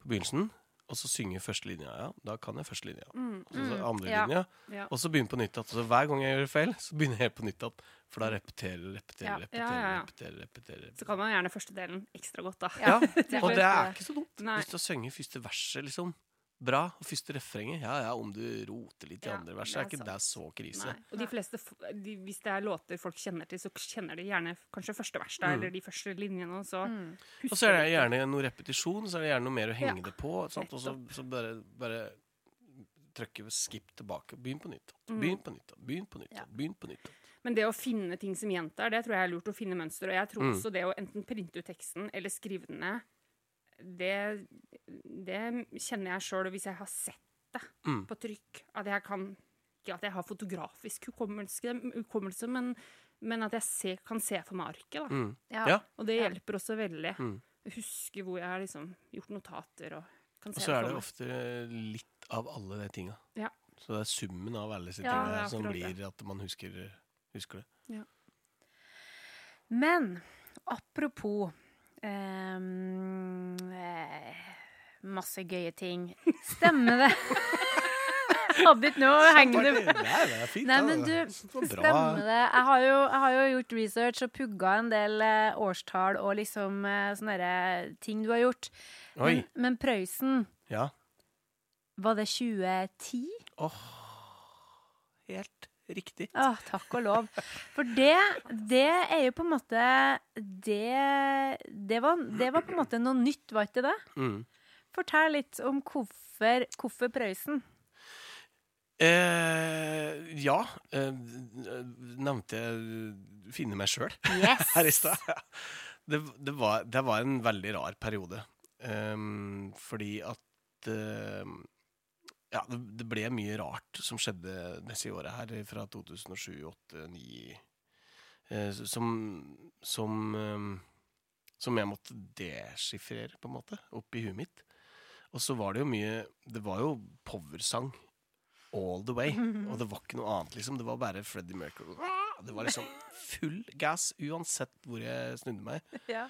på begynnelsen, og så synge førstelinja. Ja, da kan jeg førstelinja.
Mm.
Og så
andrelinja.
andre
ja.
Ja.
og så begynne på nytt igjen. Så hver gang jeg gjør feil, så begynner jeg på nytt igjen. For da repeterer, repeterer, repeterer,
ja.
repeterer. repeterer,
Så kan man gjerne første delen ekstra godt, da.
Ja, <laughs> og det er ikke så dumt.
Nei.
Hvis du har sunget første verset liksom bra, og første refrenget Ja, ja, om du roter litt i
Ja,
andre verset,
det
er
er
ikke det
er
så krise.
Nei. Og de fleste, de, hvis det er låter folk kjenner til, så kjenner de gjerne kanskje første vers da,
Mm.
eller de første linjene. Og så
Mm.
Og så er det gjerne noe repetisjon, så er det gjerne noe mer å henge
Ja,
det på. Sant? Og så, så bare, bare trykke skip tilbake. Begynn på nytt.
Mm.
Begynn på nytt. Begynn på nytt. Begynn på nytt.
Men det å finne ting som gjentar, det tror jeg er lurt å finne mønster. Og jeg tror
Mm.
også det å enten printe ut teksten eller skrive den ned, det, det kjenner jeg sjøl hvis jeg har sett det
Mm.
på trykk. At jeg kan Ikke at jeg har fotografisk hukommelse, hukommelse men, men at jeg se, kan se for meg arket.
Mm.
Ja.
Ja.
Og det hjelper også veldig.
Mm.
Huske hvor jeg har liksom gjort notater og kan
Og så er det ofte litt av alle de tinga.
Ja.
Så det er summen av alle disse
Ja,
tinga som blir at man husker, husker det.
Men apropos eh, masse gøye ting. Stemmer det? <laughs> Hadde ikke noe hengende
Nei, det er fint.
Nei, men du, Stemmer det. Jeg har, jo, jeg har jo gjort research og pugga en del eh, årstall og liksom eh, sånne ting du har gjort. Men, men Prøysen,
Ja.
var det 2010?
Åh, helt riktig.
Å, takk og lov. For det, det er jo på en måte Det, det, var, det var på en måte noe nytt, var ikke det?
Mm.
Fortell litt om hvorfor, hvorfor Prøysen.
Eh, ja. Eh, nevnte jeg finne meg sjøl
Yes! <laughs>
her i stad? Det, det, var, det var en veldig rar periode. Um, fordi at ehm, Ja, det, det ble mye rart som skjedde disse året her, fra 2007, 2008, 2009 eh, Som Som ehm, Som jeg måtte deschiffrere, på en måte, oppi huet mitt. Og så var det jo mye Det var jo powersang all the way. Og det var ikke noe annet, liksom. Det var bare Freddie Mercury. Det var liksom full gass uansett hvor jeg snudde meg. <laughs>
Ja.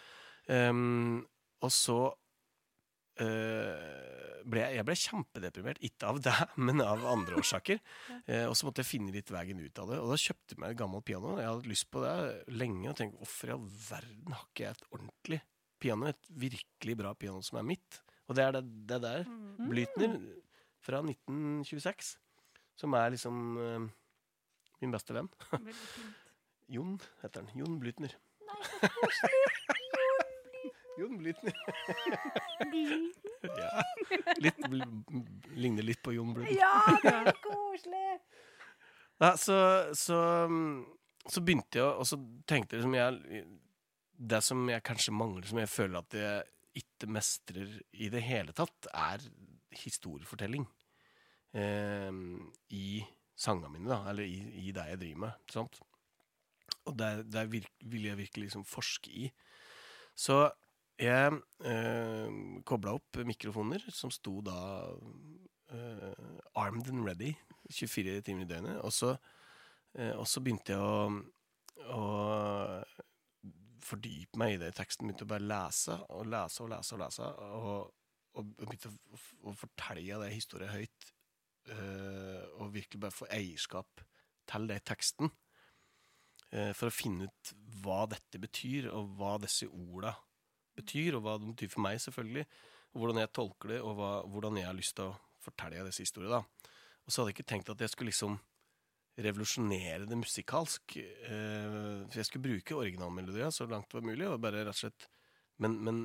Um, og så eh, ble jeg, ble kjempedeprimert. Ikke av det, <laughs> men av andre årsaker. <laughs> Uh, og så måtte jeg finne litt veien ut av det. Og da kjøpte jeg meg et gammelt piano. Jeg hadde lyst på det lenge og tenkte hvorfor i all verden har ikke jeg et ordentlig piano? Et virkelig bra piano som er mitt. Og det er det, det der. Blytner fra 1926. Som er liksom uh, min beste venn. <laughs> Jon heter han. Jon Blytner. Jon Blytner. ja. Litt, ligner litt på Jon Blund.
Ja, det er koselig!
Nei, så, så, så begynte jeg, og så tenkte jeg liksom jeg Det som jeg kanskje mangler, som jeg føler at jeg ikke mestrer i det hele tatt, er historiefortelling. Eh, I sangene mine, da. Eller i, i det jeg driver med. Sant? Og det, det vil jeg virkelig liksom forske i. Så jeg eh, kobla opp mikrofoner som sto da eh, armed and ready 24 timer i døgnet. Og så, eh, og så begynte jeg å, å fordype meg i det teksten. Begynte å bare lese og lese og lese og lese. Og, og begynte å, å fortelle det historien høyt. eh, og virkelig bare få eierskap til det i teksten. eh, for å finne ut hva dette betyr, og hva disse betyr, og hva det betyr for meg, selvfølgelig. Og hvordan jeg tolker det, og hva, hvordan jeg har lyst til å fortelle disse historiene. da. Og så hadde jeg ikke tenkt at jeg skulle liksom revolusjonere det musikalsk. Eh, for jeg skulle bruke originalmelodier så langt det var mulig. og bare rett og slett, Men, men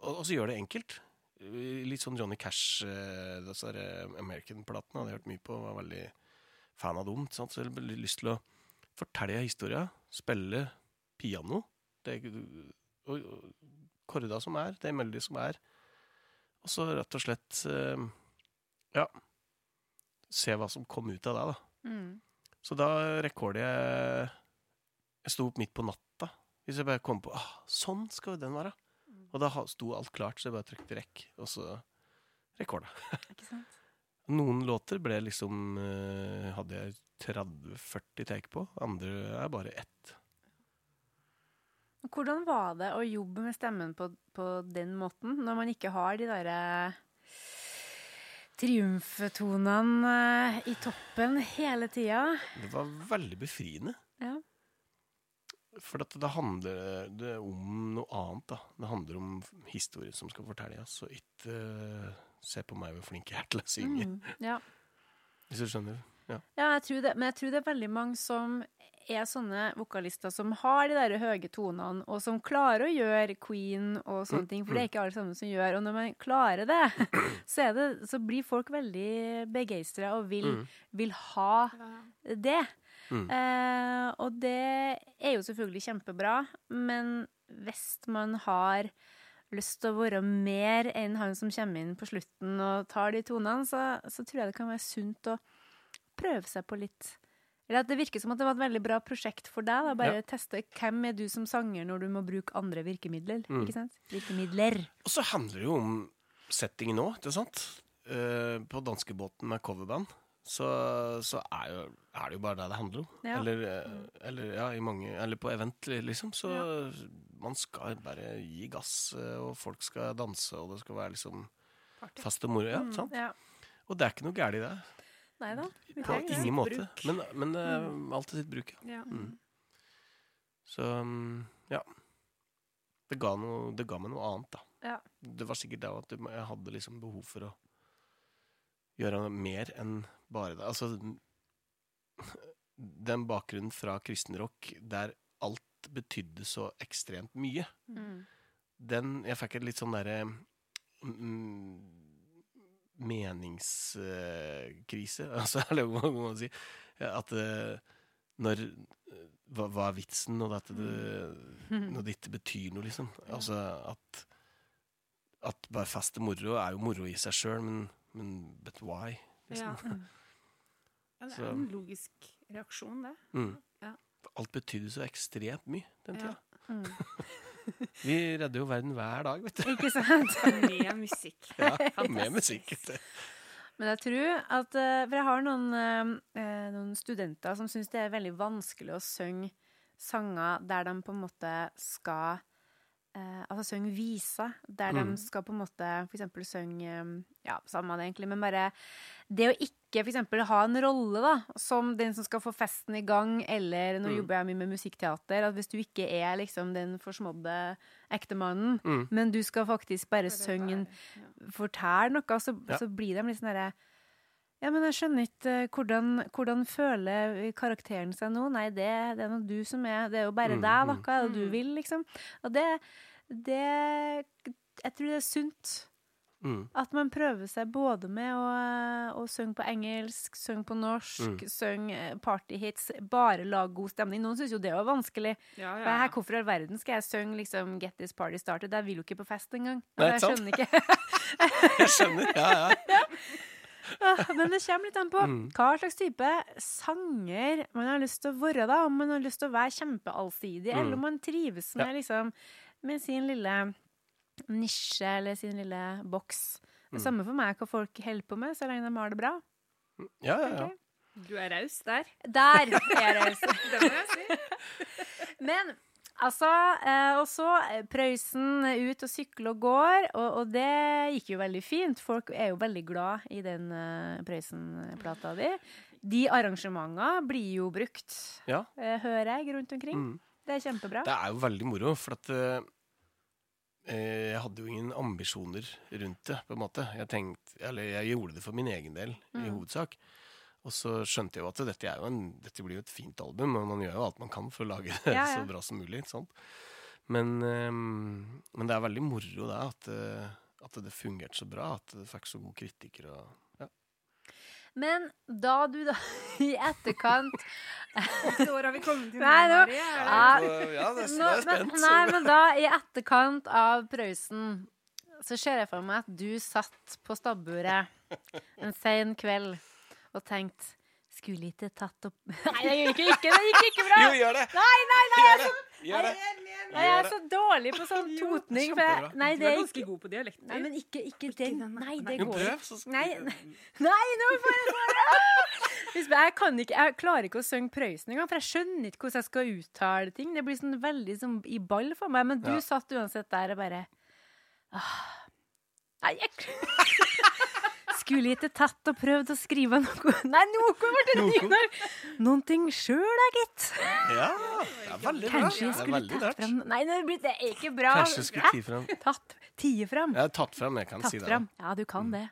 og, og så gjøre det enkelt. Litt sånn Johnny Cash, eh, disse eh, American-platene hadde jeg hørt mye på. Var veldig fan av dem. Så jeg hadde lyst til å fortelle historia, Spille piano. Det, og, og, korda som er, det melodi som er. Og så rett og slett eh, Ja. Se hva som kom ut av det, da.
Mm.
Så da rekorder jeg Jeg sto opp midt på natta. Hvis jeg bare kom på ah, Sånn skal jo den være. Og da sto alt klart, så jeg bare trykte rekk, og så rekorda. <laughs> Noen låter ble liksom eh, Hadde jeg 30-40 take på. Andre er bare ett.
Hvordan var det å jobbe med stemmen på, på den måten, når man ikke har de derre triumftonene eh, i toppen hele tida?
Det var veldig befriende.
Ja.
For at det handler det om noe annet. da. Det handler om historie som skal fortelles, og ikke uh, se på meg hvor flink jeg er til å synge.
Mm, ja.
Hvis du skjønner? Ja.
Ja, jeg tror det, men jeg tror det er veldig mange som er sånne vokalister som har de der høye tonene, og som klarer å gjøre Queen og sånne
Mm,
ting, for det er ikke alle sammen som gjør. Og når man klarer det, <clears throat> så, er det, så blir folk veldig begeistra og vil,
Mm.
vil ha det.
Mm.
Eh, og det er jo selvfølgelig kjempebra, men hvis man har lyst til å være mer enn han som kommer inn på slutten og tar de tonene, så, så tror jeg det kan være sunt å prøve seg på litt Eller at det virker som at det var et veldig bra prosjekt for deg. Da. Bare teste hvem er du som sanger når du må bruke andre virkemidler.
Mm.
Ikke sant? Virkemidler.
Og så handler det jo om settingen nå, ikke sant? Uh, på danskebåten med coverband så, så er, jo, er det jo bare det det handler om.
Ja.
Eller, eh, eller, ja, i mange, eller på event, liksom. Så man skal bare gi gass, eh, og folk skal danse, og det skal være liksom
Party.
fest og moro. Ja, sant?
Ja.
Og det er ikke noe galt i det.
Nei da.
På ingen måte.
bruk.
Men, men det er alt til sitt bruk. Ja.
Ja.
Mm. Så mm, ja. Det ga, noe, det ga meg noe annet, da.
Ja.
Det var sikkert det at jeg hadde liksom behov for å gjøre mer enn bare det. Altså <laughs> den bakgrunnen fra kristenrock der alt betydde så ekstremt mye,
Mm.
den Jeg fikk et litt sånn derre mm, meningskrise, <laughs> altså, eller hva må man si. At eh, når eh, hva, hva er vitsen når dette, det, når det betyr noe, liksom? <laughs> Altså at At bare fest og moro er jo moro i seg sjøl, men, men but why? Liksom.
Ja, <laughs> det er en logisk reaksjon, det.
Mm.
Ja.
Alt betydde så ekstremt mye den
Ja.
Mm. <laughs>
Vi redder jo verden hver dag, vet du.
Ikke sant? <laughs>
Med musikk.
Ja, med musikk. vet du.
Men jeg tror at eh, For jeg har noen, eh, eh, noen studenter som syns det er veldig vanskelig å synge sanger der de på en måte skal eh, Altså synge viser, der
Mm.
de skal på en måte for eksempel synge Ja, samme det egentlig, men bare det å ikke for eksempel ha en rolle, da, som den som skal få festen i gang, eller nå
Mm.
jobber jeg mye med musikkteater, at hvis du ikke er liksom den forsmådde ektemannen,
Mm.
men du skal faktisk bare synge en fortelle noe, så,
Ja.
så blir de litt sånn derre Ja, men jeg skjønner ikke eh, hvordan, hvordan føler karakteren seg nå? Nei, det, det er nå du som er Det er jo bare
Mm,
deg, da.
mm.
Hva er det du
Mm.
vil, liksom? Og det, det Jeg tror det er sunt.
Mm.
At man prøver seg både med å, å synge på engelsk, synge på norsk,
Mm.
synge eh, partyhits, bare lage god stemning. Noen syns jo det var vanskelig.
Ja,
ja. her, hvorfor i all verden skal jeg synge liksom 'Get This Party Started'? Jeg vil jo ikke på fest engang.
Nei,
Altså, jeg skjønner ikke. <laughs>
Jeg skjønner. Ja, ja. <laughs>
Ah, Men det kommer litt an på
Mm.
hva slags type sanger man har lyst til å være. da Om man har lyst til å være kjempeallsidig,
Mm.
eller om man trives med, liksom, med sin lille nisje eller sin lille boks. Det
Mm.
samme for meg hva folk holder på med, så lenge de har det bra.
ja, ja, ja.
Du er raus der.
Der er det altså. <laughs>
Det må jeg si.
Men altså eh, Og så eh, Prøysen ut og sykle og går, og, og det gikk jo veldig fint. Folk er jo veldig glad i den uh, Prøysen-plata di. De arrangementene blir jo brukt,
Ja.
eh, hører jeg, rundt omkring.
Mm.
Det er kjempebra.
Det er jo veldig moro, for at eh, jeg hadde jo ingen ambisjoner rundt det, på en måte. Jeg tenkte, eller jeg gjorde det for min egen del, i
Mm.
hovedsak. Og så skjønte jeg jo at dette, er jo en, dette blir jo et fint album, og man gjør jo alt man kan for å lage <laughs> det
Ja, ja.
så bra som mulig. Men, eh, men det er veldig moro det, at, eh, at det fungerte så bra, at det fikk så gode kritikker. Og.
Men da du da <laughs> i etterkant
Hvilket år har vi kommet til <laughs>
Nei, nå-?
Er
Ja.
ja, det,
Nå, men, nei, men da, i etterkant av Prøysen, så ser jeg for meg at du satt på stabburet en sen kveld og tenkte skulle ikke tatt opp <laughs> Nei, det gikk ikke, det gikk ikke bra!
Jo, gjør det!
Nei, nei, nei, Gjør det.
Gjør det!
Nei, jeg er så dårlig på sånn <laughs> totning. For jeg, nei,
Du
det
er
er
ganske god på dialekter.
Nei, men ikke, ikke den. Nei, det går ikke. Nei, nå får jeg bare <laughs> Jeg kan ikke, jeg klarer ikke å synge Prøysen engang, for jeg skjønner ikke hvordan jeg skal uttale ting. Det blir sånn veldig sånn i ball for meg. Men du
Ja.
satt uansett der og bare ah. Nei, jeg Skulle ikke tatt og prøvd å skrive noe <laughs> Nei, noe ble det nynorsk! Noen ting sjøl, da, gitt.
Ja, det er veldig bra.
Kanskje jeg skulle tatt fram Nei, det blir- det er ikke bra.
Kanskje jeg skulle tatt fram.
Tatt tie fram.
Ja, tatt fram, jeg kan
Tatt
si det.
fram. Ja, du kan det.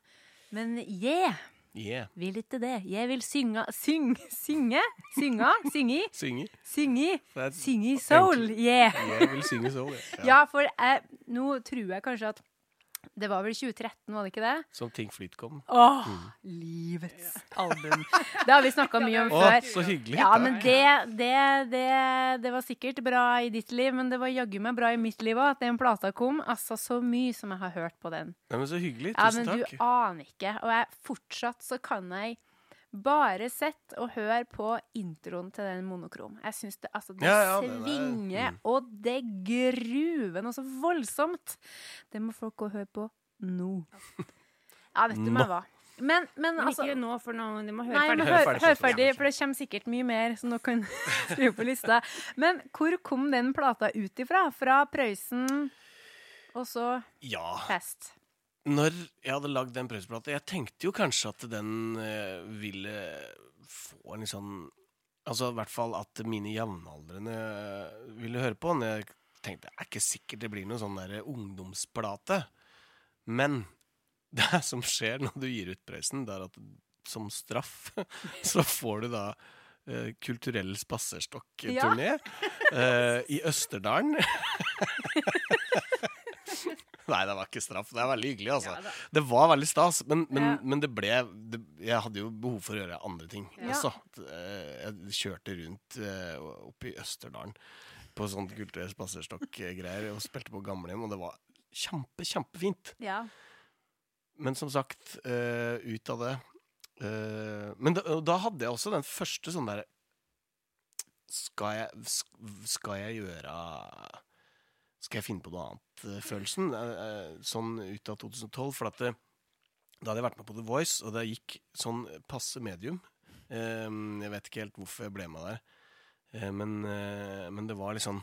Men yeah,
Yeah.
vil ikke det. Jeg vil synge Syng, synge? Synge? Synge? synge, Synge? Synge soul. Yeah.
jeg vil synge soul, ja.
Ja, for jeg, nå tror jeg kanskje at det var vel 2013, var det ikke det?
Som Ting Flyt kom.
Åh, livets album. Det har vi snakka mye om <laughs>
før.
før.
så hyggelig.
Ja, men det, det, det, det var sikkert bra i ditt liv, men det var jaggu meg bra i mitt liv òg, at den plata kom. Altså, så mye som jeg har hørt på den.
Nei, men så hyggelig. Tusen takk.
Ja, men
takk.
du aner ikke. Og jeg, fortsatt så kan jeg bare sett og hør på introen til den monokrom. Jeg syns det, altså, det
Ja, ja, er-
svinger,
mm.
og det gruver noe så voldsomt. Det må folk gå og høre på nå. Ja, vet du meg hva. Men, men
Men
altså
ikke nå, for nå de må høre
Nei,
ferdig.
Hør
hør,
ferdig
hør ferdig, for det kommer sikkert mye mer som dere kan <laughs> skrive på lista. Men hvor kom den plata ut ifra? Fra Prøysen, og så
Ja.
Fest.
Når jeg hadde lagd den prøveplata Jeg tenkte jo kanskje at den eh, ville få en litt sånn Altså i hvert fall at mine jevnaldrende ville høre på den. Jeg tenkte det er ikke sikkert det blir noen sånn der ungdomsplate. Men <laughs> det som skjer når du gir ut Prøysen, det er at som straff <laughs> så får du da eh, kulturell spaserstokk-turné eh, i Østerdalen. <laughs> <laughs> Nei, det var ikke straff. Det er veldig hyggelig, altså.
Ja,
det var veldig stas, men, men,
Ja.
men det ble det, Jeg hadde jo behov for å gjøre andre ting
Ja.
også. Eh, Jeg kjørte rundt eh, oppe i Østerdalen på sånn kulturell spaserstokk-greier og spilte på gamlehjem, og det var kjempe, kjempefint.
Ja.
Men som sagt, eh, ut av det Men da, da hadde jeg også den første sånn derre skal, skal jeg gjøre Skal jeg finne på noe annet-følelsen? sånn ut av 2012. For at det, da hadde jeg vært med på The Voice, og det gikk sånn passe medium. Eh, jeg vet ikke helt hvorfor jeg ble med der, Eh, men, eh, men det var litt sånn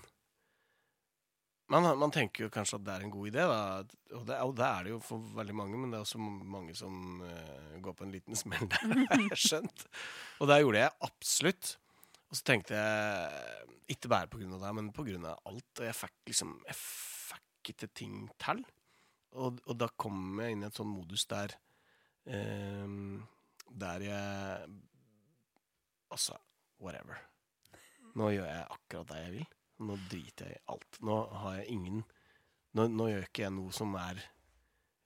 man, man tenker jo kanskje at det er en god idé, da. Og det, og det er det jo for veldig mange, men det er også mange som eh, går på en liten smell der, <laughs> har jeg skjønt. Og det gjorde jeg absolutt. Og så tenkte jeg, ikke bare på grunn av det, men på grunn av alt. Og jeg fikk liksom Jeg fikk ikke ting til. Og, og da kom jeg inn i en sånn modus der eh, Der jeg Altså, whatever. Nå gjør jeg akkurat det jeg vil. Nå driter jeg i alt. Nå har jeg ingen Nå, nå gjør ikke jeg noe som er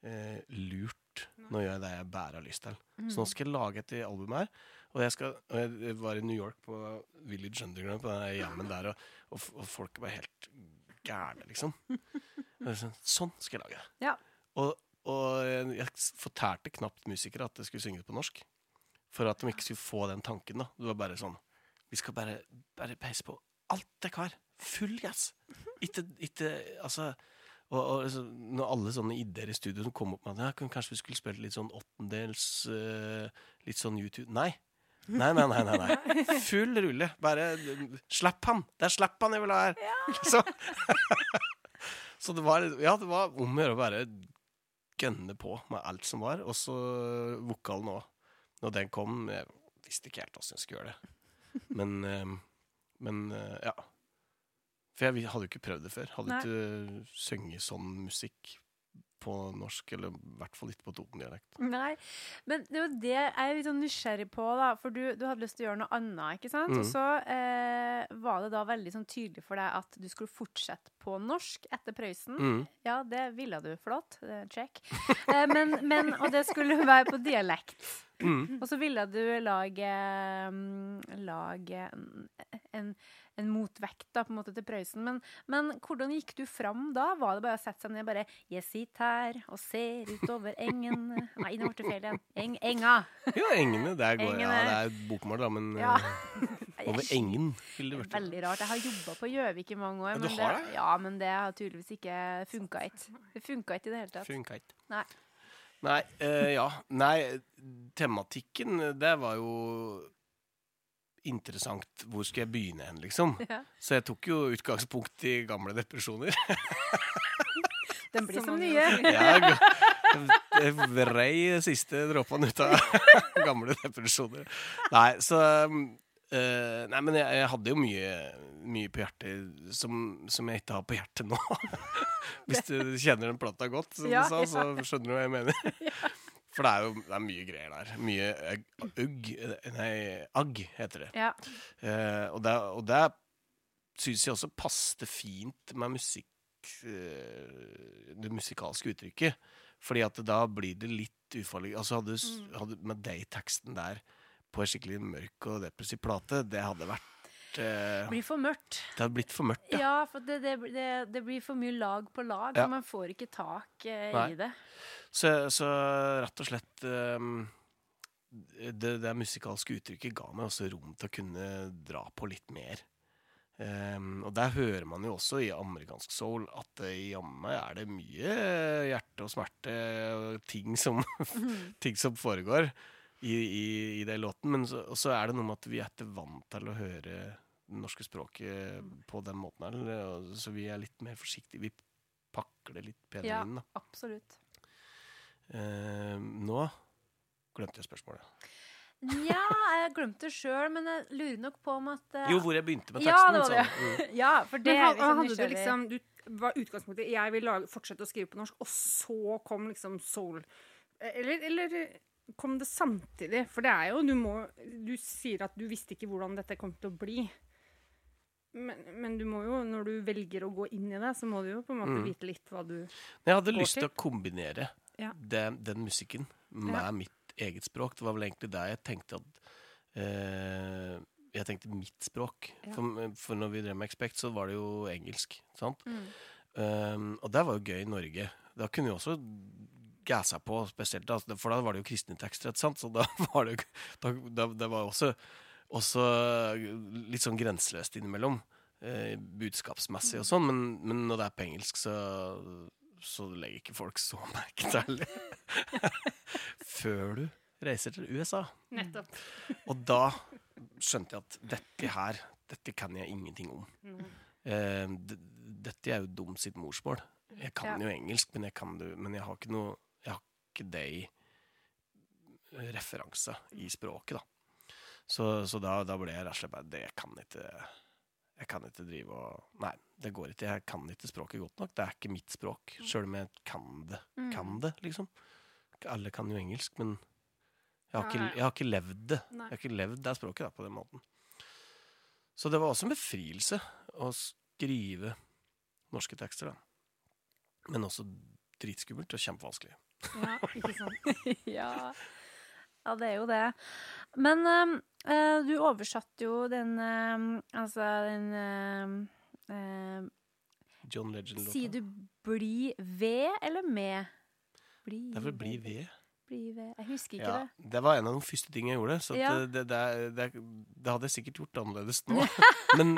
eh, lurt. Nå gjør jeg det jeg bare har lyst til. Så nå skal jeg lage et album her. Og jeg, skal, og jeg var i New York på Village Underground, på den jammen der, og, og, og folk var helt gærne, liksom. Sånn, skal jeg lage.
Ja.
Og, og jeg fortærte knapt musikere at jeg skulle synge det på norsk. For at de ikke skulle få den tanken. da Det var bare sånn Vi skal bare, bare peise på alt dere har. Full gass. Ikke, ikke Altså og, og så, når alle sånne ideer i studio som kom opp med at ja, kanskje vi skulle spilt litt sånn åttendels uh, Litt sånn YouTube Nei. Nei, nei, nei. nei, nei. <laughs> Full rulle. Bare Slapp han! Det er slapp han jeg vil ha her! <laughs> Så, <laughs> så det var Ja, det var om å gjøre å bare gønne på med alt som var. Og så vokalen òg. Når den kom Jeg visste ikke helt åssen jeg skulle gjøre det. Men, eh, men eh, ja. For jeg hadde jo ikke prøvd det før. Hadde
Nei.
ikke sunget sånn musikk på norsk, eller i hvert fall ikke på Toten-dialekt.
Nei, men det er jo det jeg er litt sånn nysgjerrig på, da. For du, du hadde lyst til å gjøre noe annet, ikke sant?
Mm.
Og så eh, var det da veldig sånn tydelig for deg at du skulle fortsette på norsk etter Prøysen.
Mm.
Ja, det ville du. Flott. eh, Check. Eh, men, men, og det skulle være på dialekt.
Mm.
Og så ville du lage, mm, lage en, en, en motvekt da, på en måte til Prøysen. Men, men hvordan gikk du fram da? Var det bare å sette seg ned bare 'Jeg sitter her og ser utover engen' Nei, nå ble det feil igjen. Eng, enga.
Ja, engene. Der går, ja, det er bokmål, da, men
Ja.
eh, over engen ville det vært.
Veldig rart. Jeg har jobba på Gjøvik i mange år.
Ja, du
men
har
det, ja, men det har tydeligvis ikke funka ikke. Det funka ikke i det hele tatt.
Funka ikke.
Nei.
Nei, eh, ja. Nei, tematikken, det var jo interessant. Hvor skal jeg begynne hen, liksom?
Ja.
Så jeg tok jo utgangspunkt i gamle depresjoner. <laughs>
Den blir
Som
som nye.
ja,
Jeg, vrei siste dråpene ut av <laughs> gamle depresjoner. Nei, så Uh, Nei, men jeg, jeg hadde jo mye, mye på hjertet som, som jeg ikke har på hjertet nå. <laughs> Hvis du kjenner den plata godt, som
Ja,
du sa, så skjønner du hva jeg mener. For det er jo det er mye greier der. Mye ugg- Nei, agg heter det.
Ja.
Uh, og det, og det syns jeg også passte fint med musikk uh, Det musikalske uttrykket. Fordi at da blir det litt ufarlig. Altså hadde,
Mm.
hadde med deg-teksten der på en skikkelig mørk og depressiv plate, det hadde vært eh,
Det blir for mørkt.
Det hadde blitt for mørkt, ja.
Ja, for det, det, det, det blir for mye lag på lag,
Ja.
og man får ikke tak
uh,
i det.
Så, så rett og slett um, det, det musikalske uttrykket ga meg også rom til å kunne dra på litt mer. Um, og der hører man jo også i amerikansk soul at i jammen er det mye hjerte og smerte og ting som, <laughs> ting som foregår i, i, i den låten. Men så, så er det noe med at vi er ikke vant til å høre det norske språket på den måten her. og- Så vi er litt mer forsiktige. Vi pakker det litt penere
Ja.
inn. da.
Absolutt.
Eh, nå glemte jeg spørsmålet.
Nja, jeg glemte det sjøl, men jeg lurer nok på om at uh,
Jo, hvor jeg begynte med teksten.
Ja, det var det.
Mm. <laughs>
Ja, for det
Men
er liksom
hadde du liksom du var utgangspunktet Jeg vil lage, fortsette å skrive på norsk, og så kom liksom soul Eller, eller kom det samtidig? For det er jo Du må Du sier at du visste ikke hvordan dette kom til å bli. Men, men du må jo, når du velger å gå inn i det, så må du jo på en måte
Mm.
vite litt hva du
Jeg hadde
Går
lyst til
til.
å kombinere
Ja.
den, den musikken med
Ja.
mitt eget språk. Det var vel egentlig der jeg tenkte at eh, Jeg tenkte mitt språk.
Ja.
For, for når vi drev med Expect, så var det jo engelsk. sant?
Mm.
Um, og det var jo gøy i Norge. Da kunne vi også gassa på, spesielt da, for da var det jo kristne tekster, så da <laughs> var det jo da, Det var også, også litt sånn grenseløst innimellom, eh, budskapsmessig og sånn, men, men når det er på engelsk, så, så legger ikke folk så <laughs> merke til det. <laughs> Før du reiser til USA.
Nettopp.
Og da skjønte jeg at dette her, dette kan jeg ingenting om. Eh, dette er jo dum sitt morsmål. Jeg kan
Ja.
jo engelsk, men jeg, kan det, men jeg har ikke noe Det i språket, da. Så, så da, da ble jeg rett og slett bare Det kan ikke Jeg kan ikke drive og Nei, det går ikke. Jeg kan ikke språket godt nok. Det er ikke mitt språk, sjøl om jeg kan det.
Mm.
Kan det, liksom. Alle kan jo engelsk, men jeg har, ikke, jeg har ikke levd det.
Nei.
Jeg har ikke levd det språket da, på den måten. Så det var også en befrielse å skrive norske tekster, da. Men også dritskummelt og kjempevanskelig.
Ja, ikke sant. <laughs>
ja. ja, det er jo det. Men eh, du oversatte jo den uh, Altså den uh,
John Legend-låta.
Sier du 'bli ved' eller 'med'? Bli
Det er vel Bli ved.
Bli ved. Jeg husker ikke
Ja,
det.
det var en av de første tingene jeg gjorde. Så
Ja.
det, det, det, det, det hadde jeg sikkert gjort annerledes nå. <laughs> Men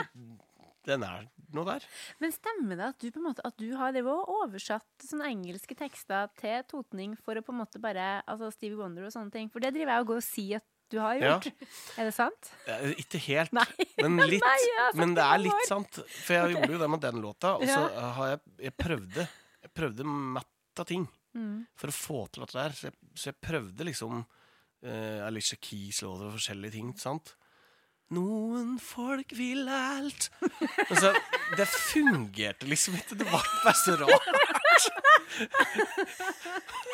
den er noe der.
Men stemmer det at du på en måte At du har oversatt sånne engelske tekster til totning for å på en måte bare Altså Stevie Wonder og sånne ting? For det driver jeg og går og sier at du har
Ja.
gjort. Er det sant?
Ikke helt,
Nei.
men <laughs> litt.
Nei, jeg
men det er litt sant. For jeg gjorde jo det med den låta, og så
Ja.
har jeg, jeg prøvde Jeg prøvde matt av ting
Mm.
for å få til dette der. Så jeg, så jeg prøvde liksom uh, Alicia Keys-låter og forskjellige ting. sant? Noen folk vil alt Altså, det fungerte liksom ikke. Det var bare så rart.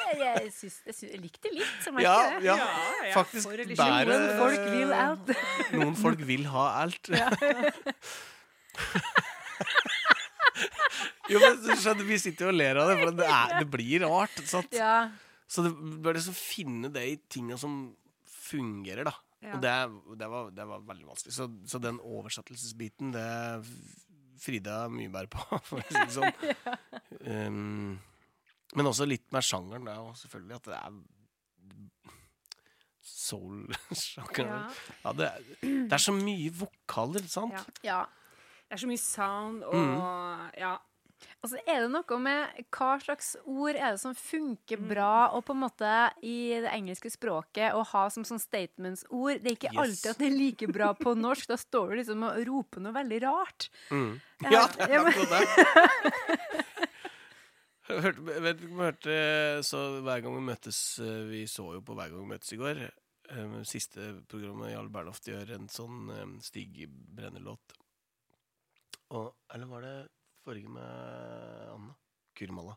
Jeg, jeg, synes, jeg, synes, jeg likte litt, som jeg
Ja,
ikke det.
ja,
ja,
faktisk bare
Noen folk vil alt.
Noen folk vil ha alt. jo, men skjønner, Vi sitter jo og ler av det, for det, er, det blir rart. Sant?
Ja.
Så det bør liksom finne de tinga som fungerer, da.
Ja.
Og det, det, var, det var veldig vanskelig. Så, så den oversettelsesbiten, det Frida mye bedre på, <laughs> for å si det sånn. <laughs> um, men også litt med sjangeren, da, selvfølgelig at det er soul-sjangeren.
Ja.
Ja, det, det er så mye vokaler, sant?
Ja.
ja.
Det er så mye sound og
Mm.
Ja.
Og så er det noe med hva slags ord er det som funker bra og på en måte i det engelske språket å ha som sånn statements-ord. Det er ikke
Yes.
alltid at det er like bra på norsk. Da står du liksom og roper noe veldig rart.
Mm.
Ja,
det er akkurat det. <laughs> Hørte, vet ikke om du hørte så Hver gang vi møtes eh, Vi så jo på Hver gang vi møtes i går. eh, Siste programmet Jarl Bernhoft gjør en sånn eh, Stig Brenner-låt. Eller var det forrige med Anna? Kurmalla.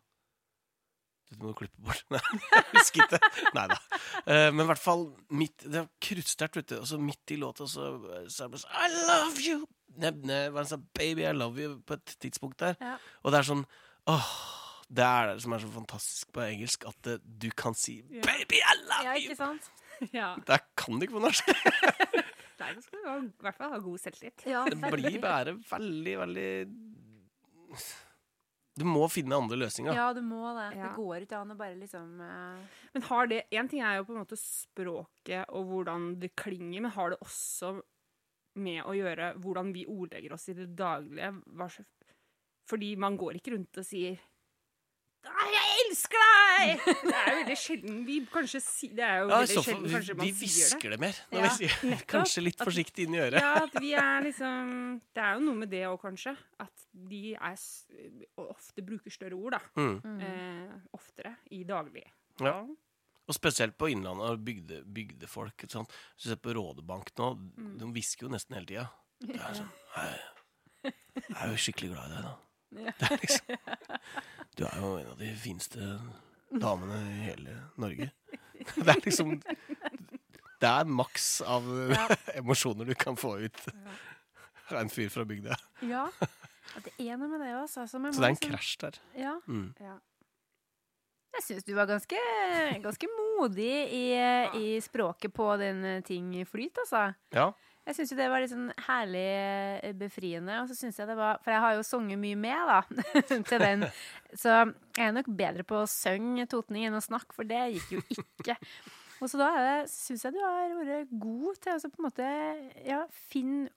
Dette må du klippe bort. <laughs> Nei, jeg husker ikke. Nei da. Eh, men i hvert fall midt, Det er kruttsterkt, vet du. Og så midt i låta så, så er det bare sånn I love you! Nebne hva han sa, Baby, I love you på et tidspunkt der.
Ja.
Og det er sånn Åh, det er det som er så fantastisk på engelsk, at det, du kan si
Ja.
'Baby, I love you!
ja, ikke sant? <laughs>
ja.
Det kan du ikke på norsk. <laughs>
Nei, da skal du i hvert fall ha god selvtillit.
Ja,
Det blir bare veldig, veldig Du må finne andre løsninger.
Ja, du må det.
Ja.
Det går ikke an å bare liksom uh...
Men har det En ting er jo på en måte språket og hvordan det klinger, men har det også med å gjøre hvordan vi ordlegger oss i det daglige? Fordi man går ikke rundt og sier Nei, elsker deg! <laughs> Det er jo veldig sjelden vi kanskje sier Det er jo
Ja,
veldig sjelden kanskje
vi,
man sier det.
hvisker det mer. Når
Ja,
vi sier,
nettopp.
kanskje litt forsiktig inn i øret.
Ja, at vi er liksom Det er jo noe med det òg, kanskje. At de er ofte bruker større ord, da.
Mm.
Eh, oftere i daglig.
Ja. Og spesielt på Innlandet og bygde, bygdefolk. sant? Hvis du ser på Rådebank nå,
Mm.
de hvisker jo nesten hele tida. Det er <laughs> sånn «Hei, Jeg er jo skikkelig glad i deg, da.
Ja.
Det er liksom, <laughs> du er jo en av de fineste damene i hele Norge. <laughs> Det er liksom Det er maks av
Ja. <laughs>
emosjoner du kan få ut av en fyr fra bygda.
Ja. Ja, Det er noe med det også. Altså,
Så det er en
liksom-
krasj der.
Ja.
Mm.
Jeg syns du var ganske, ganske modig i, i språket på den eh, ting flyt, altså.
Ja.
Jeg syns jo det var litt sånn herlig eh, befriende. Og så synes jeg det var For jeg har jo sunget mye med, da, <laughs> til den. Så jeg er nok bedre på å synge totning enn å snakke, for det gikk jo ikke. Og så da syns jeg du har vært god til å på en måte ja, finne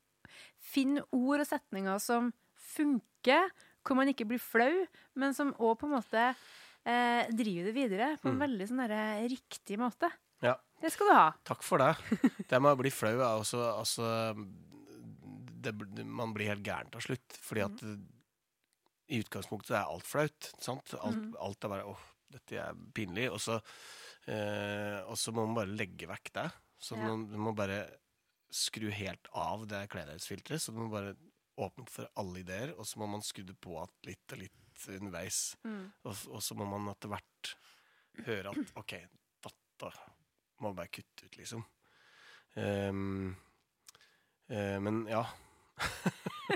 finn ord og setninger som funker, hvor man ikke blir flau, men som òg på en måte eh, driver det videre på en
Mm.
veldig sånn der, riktig måte. Det skal du ha.
Takk for det. Det med å bli flau er også altså, det, Man blir helt gæren til slutt. Fordi at i utgangspunktet er alt flaut. Sant? Alt,
mm.
alt er bare åh, dette er pinlig. Og så, eh, og så må man bare legge vekk det. Så
Ja.
man, man, må bare skru helt av det klenhetsfilteret. Så man må bare åpne opp for alle ideer, og så må man skru det på at litt og litt underveis. Og, og så må man etter hvert høre at OK, dette må bare kutte ut, liksom. Um, uh, men ja. <laughs>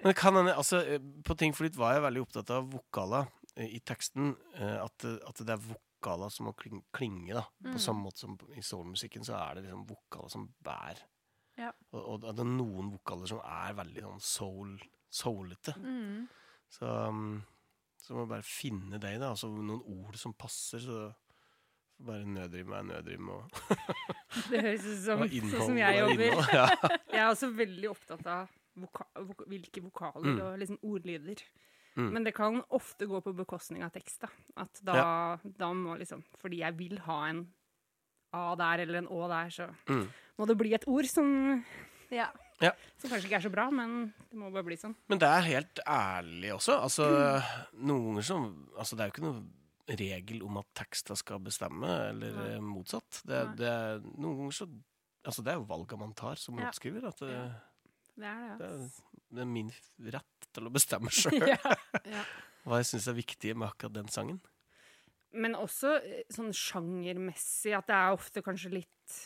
men det kan hende altså, eh, På Ting for litt var jeg veldig opptatt av vokaler uh, i teksten. Uh, At, at det er vokaler som må kling, klinge. da På
Mm.
samme måte som i soulmusikken så er det liksom vokaler som bærer.
Ja.
Og, og det er noen vokaler som er veldig sånn soul, soulete.
Mm.
Så, um, så må vi bare finne det, da. Altså noen ord som passer. Så bare nødrim er nødrim. Og, <laughs>
Det høres ut som sånn som jeg
er
jobber.
innhold. Ja. <laughs>
Jeg er også veldig opptatt av voka vok hvilke vokaler
Mm.
og liksom ordlyder.
Mm.
Men det kan ofte gå på bekostning av tekst. Da. At da, da må liksom Fordi jeg vil ha en A der eller en Å der, så
Mm.
må det bli et ord som,
Ja.
som kanskje ikke er så bra, men det må bare bli sånn.
Men det er helt ærlig også. Altså, noen ganger som Altså, det er jo ikke noe regel om at teksta skal bestemme, eller
Nei.
eh, motsatt. Det, det er, noen ganger så Altså, det er jo valga man tar som
Ja.
låtskriver. At det,
Ja. Det er
det,
det.
er, det er min rett til å bestemme <laughs> sjøl
ja.
Ja. <laughs>
hva jeg syns er viktig med akkurat den sangen.
Men også eh, sånn sjangermessig at det er ofte kanskje litt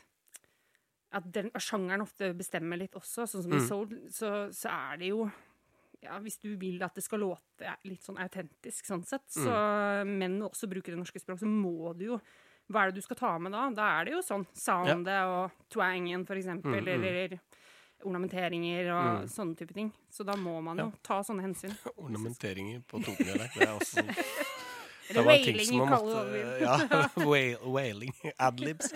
At den, sjangeren ofte bestemmer litt også. Sånn som i
Mm.
soul, så, så er det jo ja, Hvis du vil at det skal låte litt sånn autentisk, sånn sett, så, men også bruker det norske språk, så må du jo Hva er det du skal ta med da? Da er det jo sånn soundet og twangen, for eksempel,
Mm, mm.
eller ornamenteringer og
Mm.
sånne type ting. Så da må man jo
Ja.
ta sånne hensyn. <laughs>
Ornamenteringer på totene. Det er også sånn <laughs> Det var ting som man måtte. <laughs> Ja, wailing. Adlibs.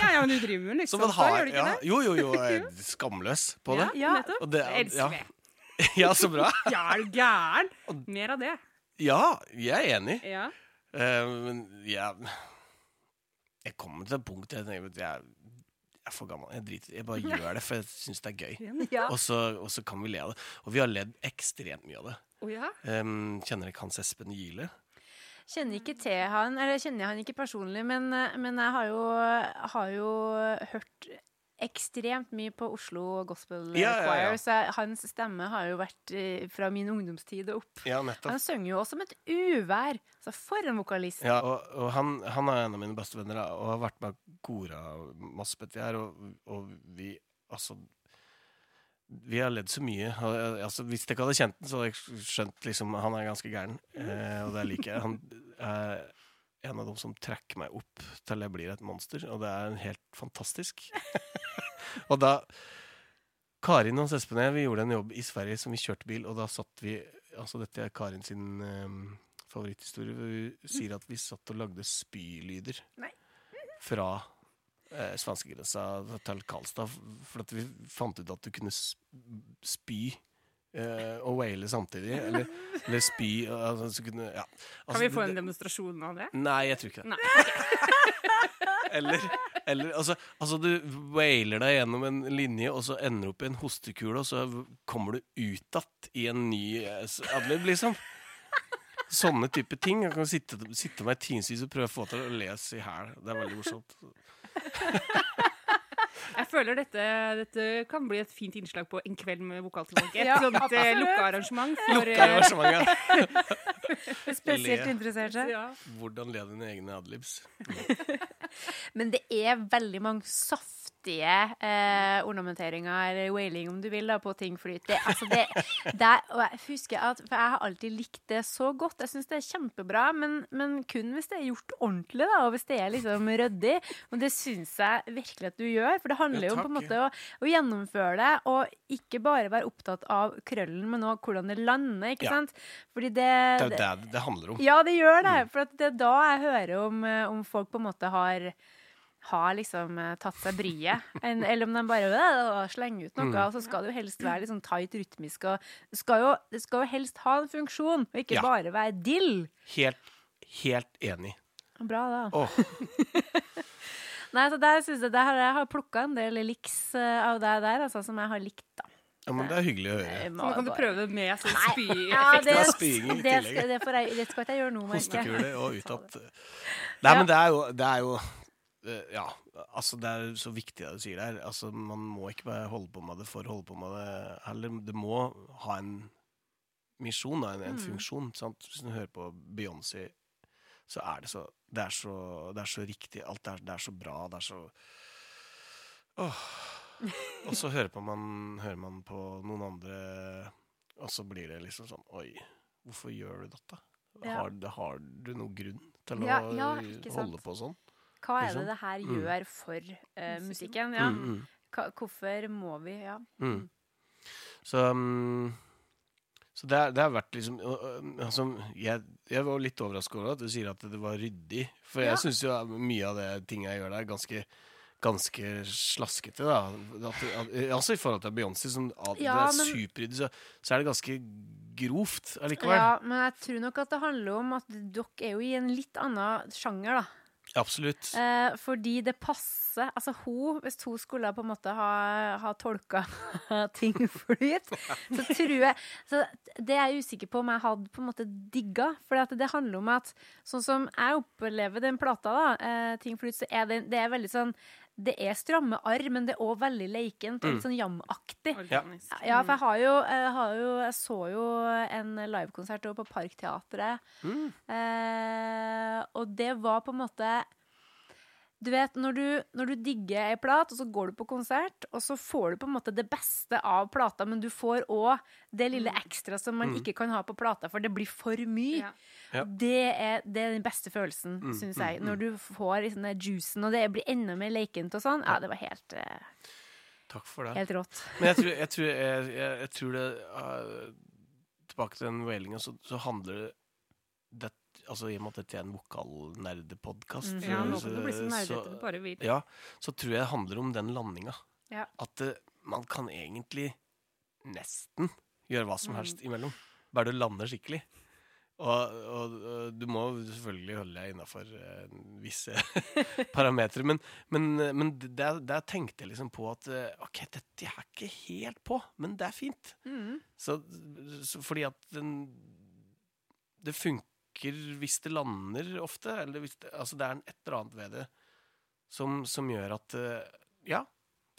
Ja, ja, men du driver med liksom
man
så, gjør du ikke
ja,
det?
Jo, jo, jo. <laughs> Skamløs på det.
Ja, nettopp.
Og det
elsker
ja.
det. <laughs>
ja, så bra. <laughs>
Ja, er du gæren? Mer av det.
Ja, jeg er enig.
Ja.
Uh, men jeg Jeg kommer til et punkt jeg tenker at jeg, jeg er for gammel. Jeg driter Jeg bare gjør det, for jeg syns det er gøy.
ja.
Og så, og så kan vi le av det. Og vi har ledd ekstremt mye av det.
Oh, ja?
Um, kjenner dere Hans Espen Gile?
Kjenner ikke til han, eller kjenner jeg han ikke personlig, men, eh, men jeg har jo, har jo hørt ekstremt mye på Oslo Gospel
Ja, ja, ja.
Choir, så hans stemme har jo vært eh, fra min ungdomstid og opp.
Ja.
Han synger jo også som et uvær. Så for en vokalist.
Ja, og, og han, han er en av mine beste venner og har vært med kora masse på dette her, og, og vi Altså Vi har ledd så mye. Altså, hvis jeg ikke hadde kjent den, så hadde jeg skjønt liksom han er ganske gæren. Eh, og det liker jeg. Han er en av dem som trekker meg opp til jeg blir et monster, og det er helt fantastisk. <laughs> og da Karin og Espen og jeg vi gjorde en jobb i Sverige som vi kjørte bil, og da satt vi Altså, dette er Karin sin eh, favoritthistorie. Hun sier at vi satt og lagde spylyder fra eh, svenskegrensa til Karlstad. For at vi fant ut at du kunne spy eh, og waile samtidig. Eller, eller spy altså, så kunne, ja.
Kan
Altså,
vi få en demonstrasjon av det?
Nei, jeg tror ikke det. <laughs> Eller, eller altså, altså du wailer deg gjennom en linje, og så ender du opp i en hostekule, og så kommer du ut igjen i en ny eh, adlib, liksom. Sånne type ting. Jeg kan sitte, sitte meg timevis og prøve å få til å lese i hæl. Det er veldig morsomt. <laughs>
Jeg føler dette, dette kan bli et fint innslag på En kveld med vokaltilvalg. Et
Ja,
sånt eh, lukkearrangement for eh. <laughs>
Spesielt
interessert
interesserte.
ja.
Hvordan le dine egne adlibs. <laughs>
Men det er veldig mange saftige eh, ornamenteringer, eller wailing om du vil, da, på ting flyt. Altså det, det, og jeg husker at, for jeg har alltid likt det så godt. Jeg syns det er kjempebra, men, men kun hvis det er gjort ordentlig, da, og hvis det er liksom ryddig. Og det syns jeg virkelig at du gjør, for det handler
Ja,
jo om på en måte å, å gjennomføre det, og ikke bare være opptatt av krøllen, men òg hvordan det lander, ikke
Ja.
sant? Fordi det,
Det er jo det det handler om.
ja, det gjør det.
Mm.
For det er da jeg hører om, eh, om folk på en måte har har liksom eh, tatt seg bryet. Eller om de bare slenger ut noe.
Mm.
Og så skal det jo helst være litt sånn tight rytmisk. Og skal jo, det skal jo helst ha en funksjon, og ikke
Ja.
bare være dill.
Helt, helt enig.
Bra, da.
Oh. <laughs>
Nei, så der synes jeg, der har jeg har plukka en del liks eh, av det der, altså, som jeg har likt, da.
ja, men det er hyggelig å høre.
Så
Nå kan du prøve det med sånn <laughs>
Ja, det,
Det
det, skal, det, jeg, det skal ikke jeg gjøre nå, merker jeg.
Hostekule og utad. <laughs> Nei, men det er jo, det er jo Ja, altså det er så viktig det du sier der. Altså, man må ikke bare holde på med det for å holde på med det heller. Det må ha en misjon, en, en
Mm.
funksjon. Sant? Hvis du hører på Beyoncé, så er det så Det er så, det er så riktig. Alt er, det er så bra. Det er så Åh. <laughs> Og så hører, på man, hører man på noen andre, og så blir det liksom sånn Oi, hvorfor gjør du dette?
Ja.
Har, har du noen grunn til å
ja,
holde på sånn?
Hva er det det her
Mm.
gjør for uh, musikken? Ja.
Mm, mm,
Hva, hvorfor må vi Ja.
mm. Så, um, så det, er- det har vært liksom altså, jeg, jeg var litt overrasket over at du sier at det var ryddig. For
Ja.
jeg syns jo mye av det ting jeg gjør der, er ganske Ganske slaskete, da. At, at, altså i forhold til Beyoncé, som at
Ja,
det er superryddig, så, så er det ganske grovt allikevel.
ja, men jeg tror nok at det handler om at dere er jo i en litt annen sjanger, da.
Absolutt.
Eh, fordi det passer Altså hun, hvis hun skulle på en måte ha, ha tolka <laughs> ting flyt, så tror jeg så Det er jeg usikker på om jeg hadde på en måte digga. For det handler om at sånn som jeg opplever den plata, da, eh, ting flyt, så er det, det er veldig sånn Det er stramme arr, men det er òg veldig leikent og litt sånn jamaktig.
Organisk.
Ja, for jeg har jo, jeg, har jo, jeg så jo en livekonsert på Parkteatret.
Mm.
Eh, og det var på en måte Du vet, når du, når du digger ei plat, og så går du på konsert, og så får du på en måte det beste av plata, men du får òg det lille ekstra som man ikke kan ha på plata, for det blir for mye.
Ja.
Det, er, det er den beste følelsen,
Mm,
syns
mm,
jeg.
mm.
Når du får liksom den juicen, og det blir enda mer leikent og sånn. Ja, det var helt, uh,
Takk for det.
helt rått.
Men jeg tror, jeg tror, jeg, jeg, jeg tror det uh, Tilbake til den wailinga, så, så handler det Altså I og med at dette er en vokalnerdepodkast,
mm.
Ja,
så, ja, så tror jeg det handler om den landinga.
Ja.
At uh, man kan egentlig nesten gjøre hva
Mm.
som helst imellom. Bare du lander skikkelig. Og, og, og du må selvfølgelig holde deg innafor visse <laughs> parametere. Men, men, men der, der tenkte jeg liksom på at uh, OK, dette er ikke helt på, men det er fint.
Mm.
Så, så fordi at den Det funker hvis det lander ofte. Eller hvis det, altså det er en et eller annet ved det som, som gjør at eh, Ja,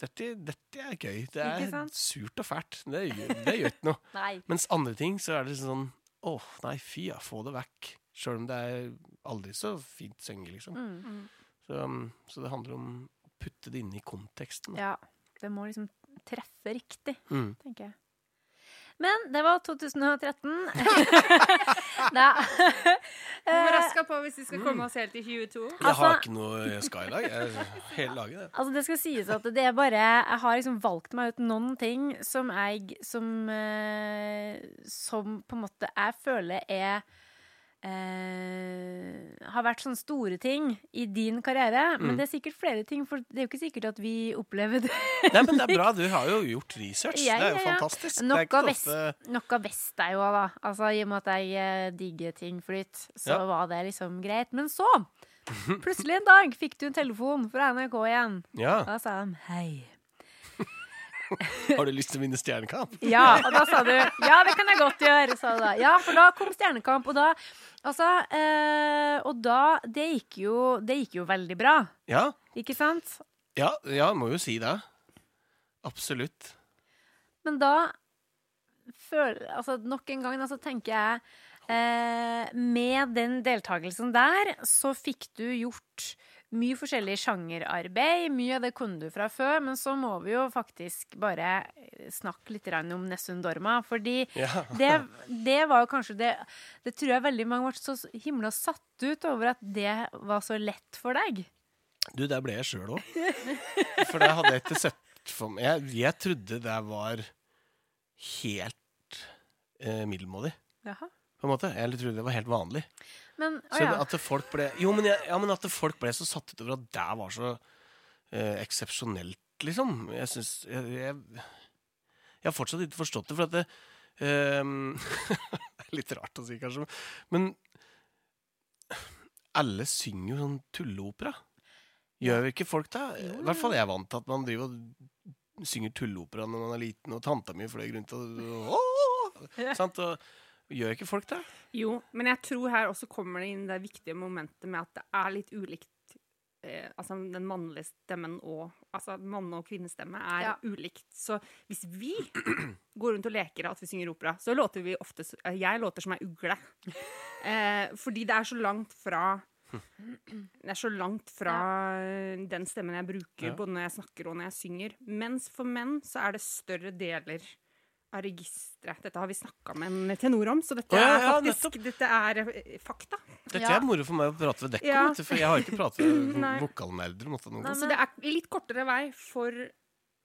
dette, dette er gøy. Det er surt og fælt. Det det gjør ikke noe. <laughs> Mens andre ting så er det sånn Å, nei, fy ja, få det vekk. Sjøl om det er aldri så fint synge, liksom.
Mm.
Så, um, så det handler om å putte det inn i konteksten. da.
Ja, det må liksom treffe riktig,
Mm.
tenker jeg. Men det var 2013. Nei. <laughs> <laughs>
Vi må
Eh,
raske på hvis vi skal komme oss helt i 22.
Jeg
Altså-
har ikke noe skylag. Hele laget, det.
Altså Det skal sies at det er bare Jeg har liksom valgt meg ut noen ting som jeg Som, eh, som på en måte jeg føler er eh, har vært sånne store ting i din karriere. Men
Mm.
det er sikkert flere ting, for det er jo ikke sikkert at vi opplever det.
Nei, men det er bra. <laughs> Du har jo gjort research.
Ja,
det er jo
ja, ja.
fantastisk.
Noe
er så
visst-
ofte
Noe jeg jo, da. Altså, I og med at jeg eh, digger ting flyt, så var det liksom greit. Men så, <laughs> plutselig en dag, fikk du en telefon fra NRK igjen.
Ja.
Da sa de hei. <laughs>
Har du lyst til å vinne Stjernekamp?
Ja, og da sa du ja, det kan jeg godt gjøre, sa du da. Ja, for da kom Stjernekamp, og da Altså, eh, og da Det gikk jo Det gikk jo veldig bra,
Ja.
ikke sant?
Ja, ja, må jo si det. Absolutt.
Men da føler Altså, nok en gang, da, så tenker jeg eh, Med den deltakelsen der, så fikk du gjort mye forskjellig sjangerarbeid. Mye av det kunne du fra før, men så må vi jo faktisk bare snakke litt om Nessun Dorma. Fordi
Ja. <laughs>
det, det var jo kanskje det Det tror jeg veldig mange ble så himla satt ut over at det var så lett for deg.
Du, der ble jeg sjøl òg. <laughs> For det hadde jeg ikke sett for meg. Jeg, jeg trodde det var helt eh, middelmådig,
Jaha.
På en måte. Jeg trodde det var helt vanlig.
Men, å
Så
ja.
at folk ble Jo, men, jeg, ja, men at folk ble så satt ut over at det var så eh, eksepsjonelt, liksom. Jeg syns jeg, jeg, jeg har fortsatt ikke forstått det, for at det eh, <laughs> litt rart å si, kanskje, men alle synger jo sånn tulleopera. Gjør ikke folk det? I hvert fall jeg er vant til at man driver og synger tulleopera når man er liten, og tanta mi fløy rundt og <laughs> Ja, Sant? Og gjør ikke folk det?
Jo, men jeg tror her også kommer det inn det viktige momentet med at det er litt ulikt eh, Altså den mannlige stemmen og Altså manne- og kvinnestemme er
Ja.
ulikt. Så hvis vi går rundt og leker at vi synger opera, så låter vi ofte eh, Jeg låter som ei ugle. <laughs> Eh, fordi det er så langt fra det er så langt fra ja. den stemmen jeg bruker
Ja.
både når jeg snakker og når jeg synger. Mens for menn så er det større deler av registeret. Dette har vi snakka med en tenor om, så dette
Å, ja,
er faktisk dette er eh, fakta.
Dette
Ja.
er moro for meg å prate ved dekket,
Ja.
for jeg har ikke pratet <laughs>
med
vokalnerder om dette.
Nei,
Så det er litt kortere vei for,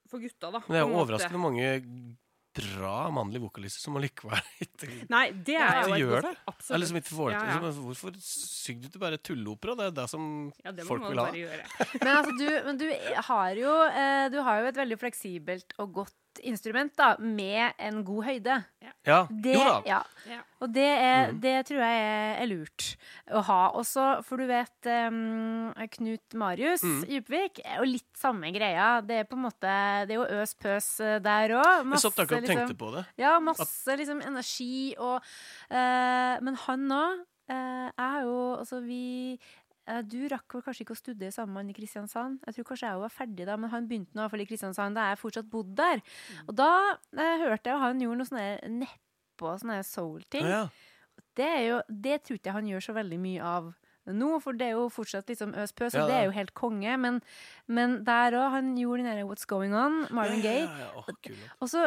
for gutta, da.
Men det er
en måte.
overraskende mange bra mannlige vokalister som allikevel ikke
Nei, det
Ja,
er jo
gjør det.
Absolutt.
Eller som ikke får det
Ja,
til.
ja.
Hvorfor synger du ikke bare tulleopera? Det er det som
Ja, det
folk vil ha.
Men, altså, du, men du, har jo, eh, du har jo et veldig fleksibelt og godt instrument da, med en god høyde.
Ja,
Det,
jo da.
ja.
Ja.
Og det, er,
Mhm.
det tror jeg er, er lurt å ha. Også, for du vet um, Knut Marius
mm.
Djupvik er jo litt samme greia. Det er på en måte Det er jo øs pøs eh, der òg.
Jeg satt akkurat og tenkte på det.
Ja, masse liksom energi og uh, Men han òg uh, Jeg har jo Altså, vi Du rakk vel kanskje ikke å studere sammen med han i Kristiansand? Jeg tror kanskje jeg var ferdig da, men han begynte nå i hvert fall i Kristiansand da jeg fortsatt bodde der. Og da eh, hørte jeg han gjorde noe sånne nedpå sånne soul-ting.
Ja,
Det, er jo, det tror ikke jeg han gjør så veldig mye av nå, for det er jo fortsatt liksom øs pøs, og
Ja,
det er jo helt konge. Men, men der òg, han gjorde den derre What's Going On, Marvin
ja,
Gaye.
ja, ja. Kul.
Og så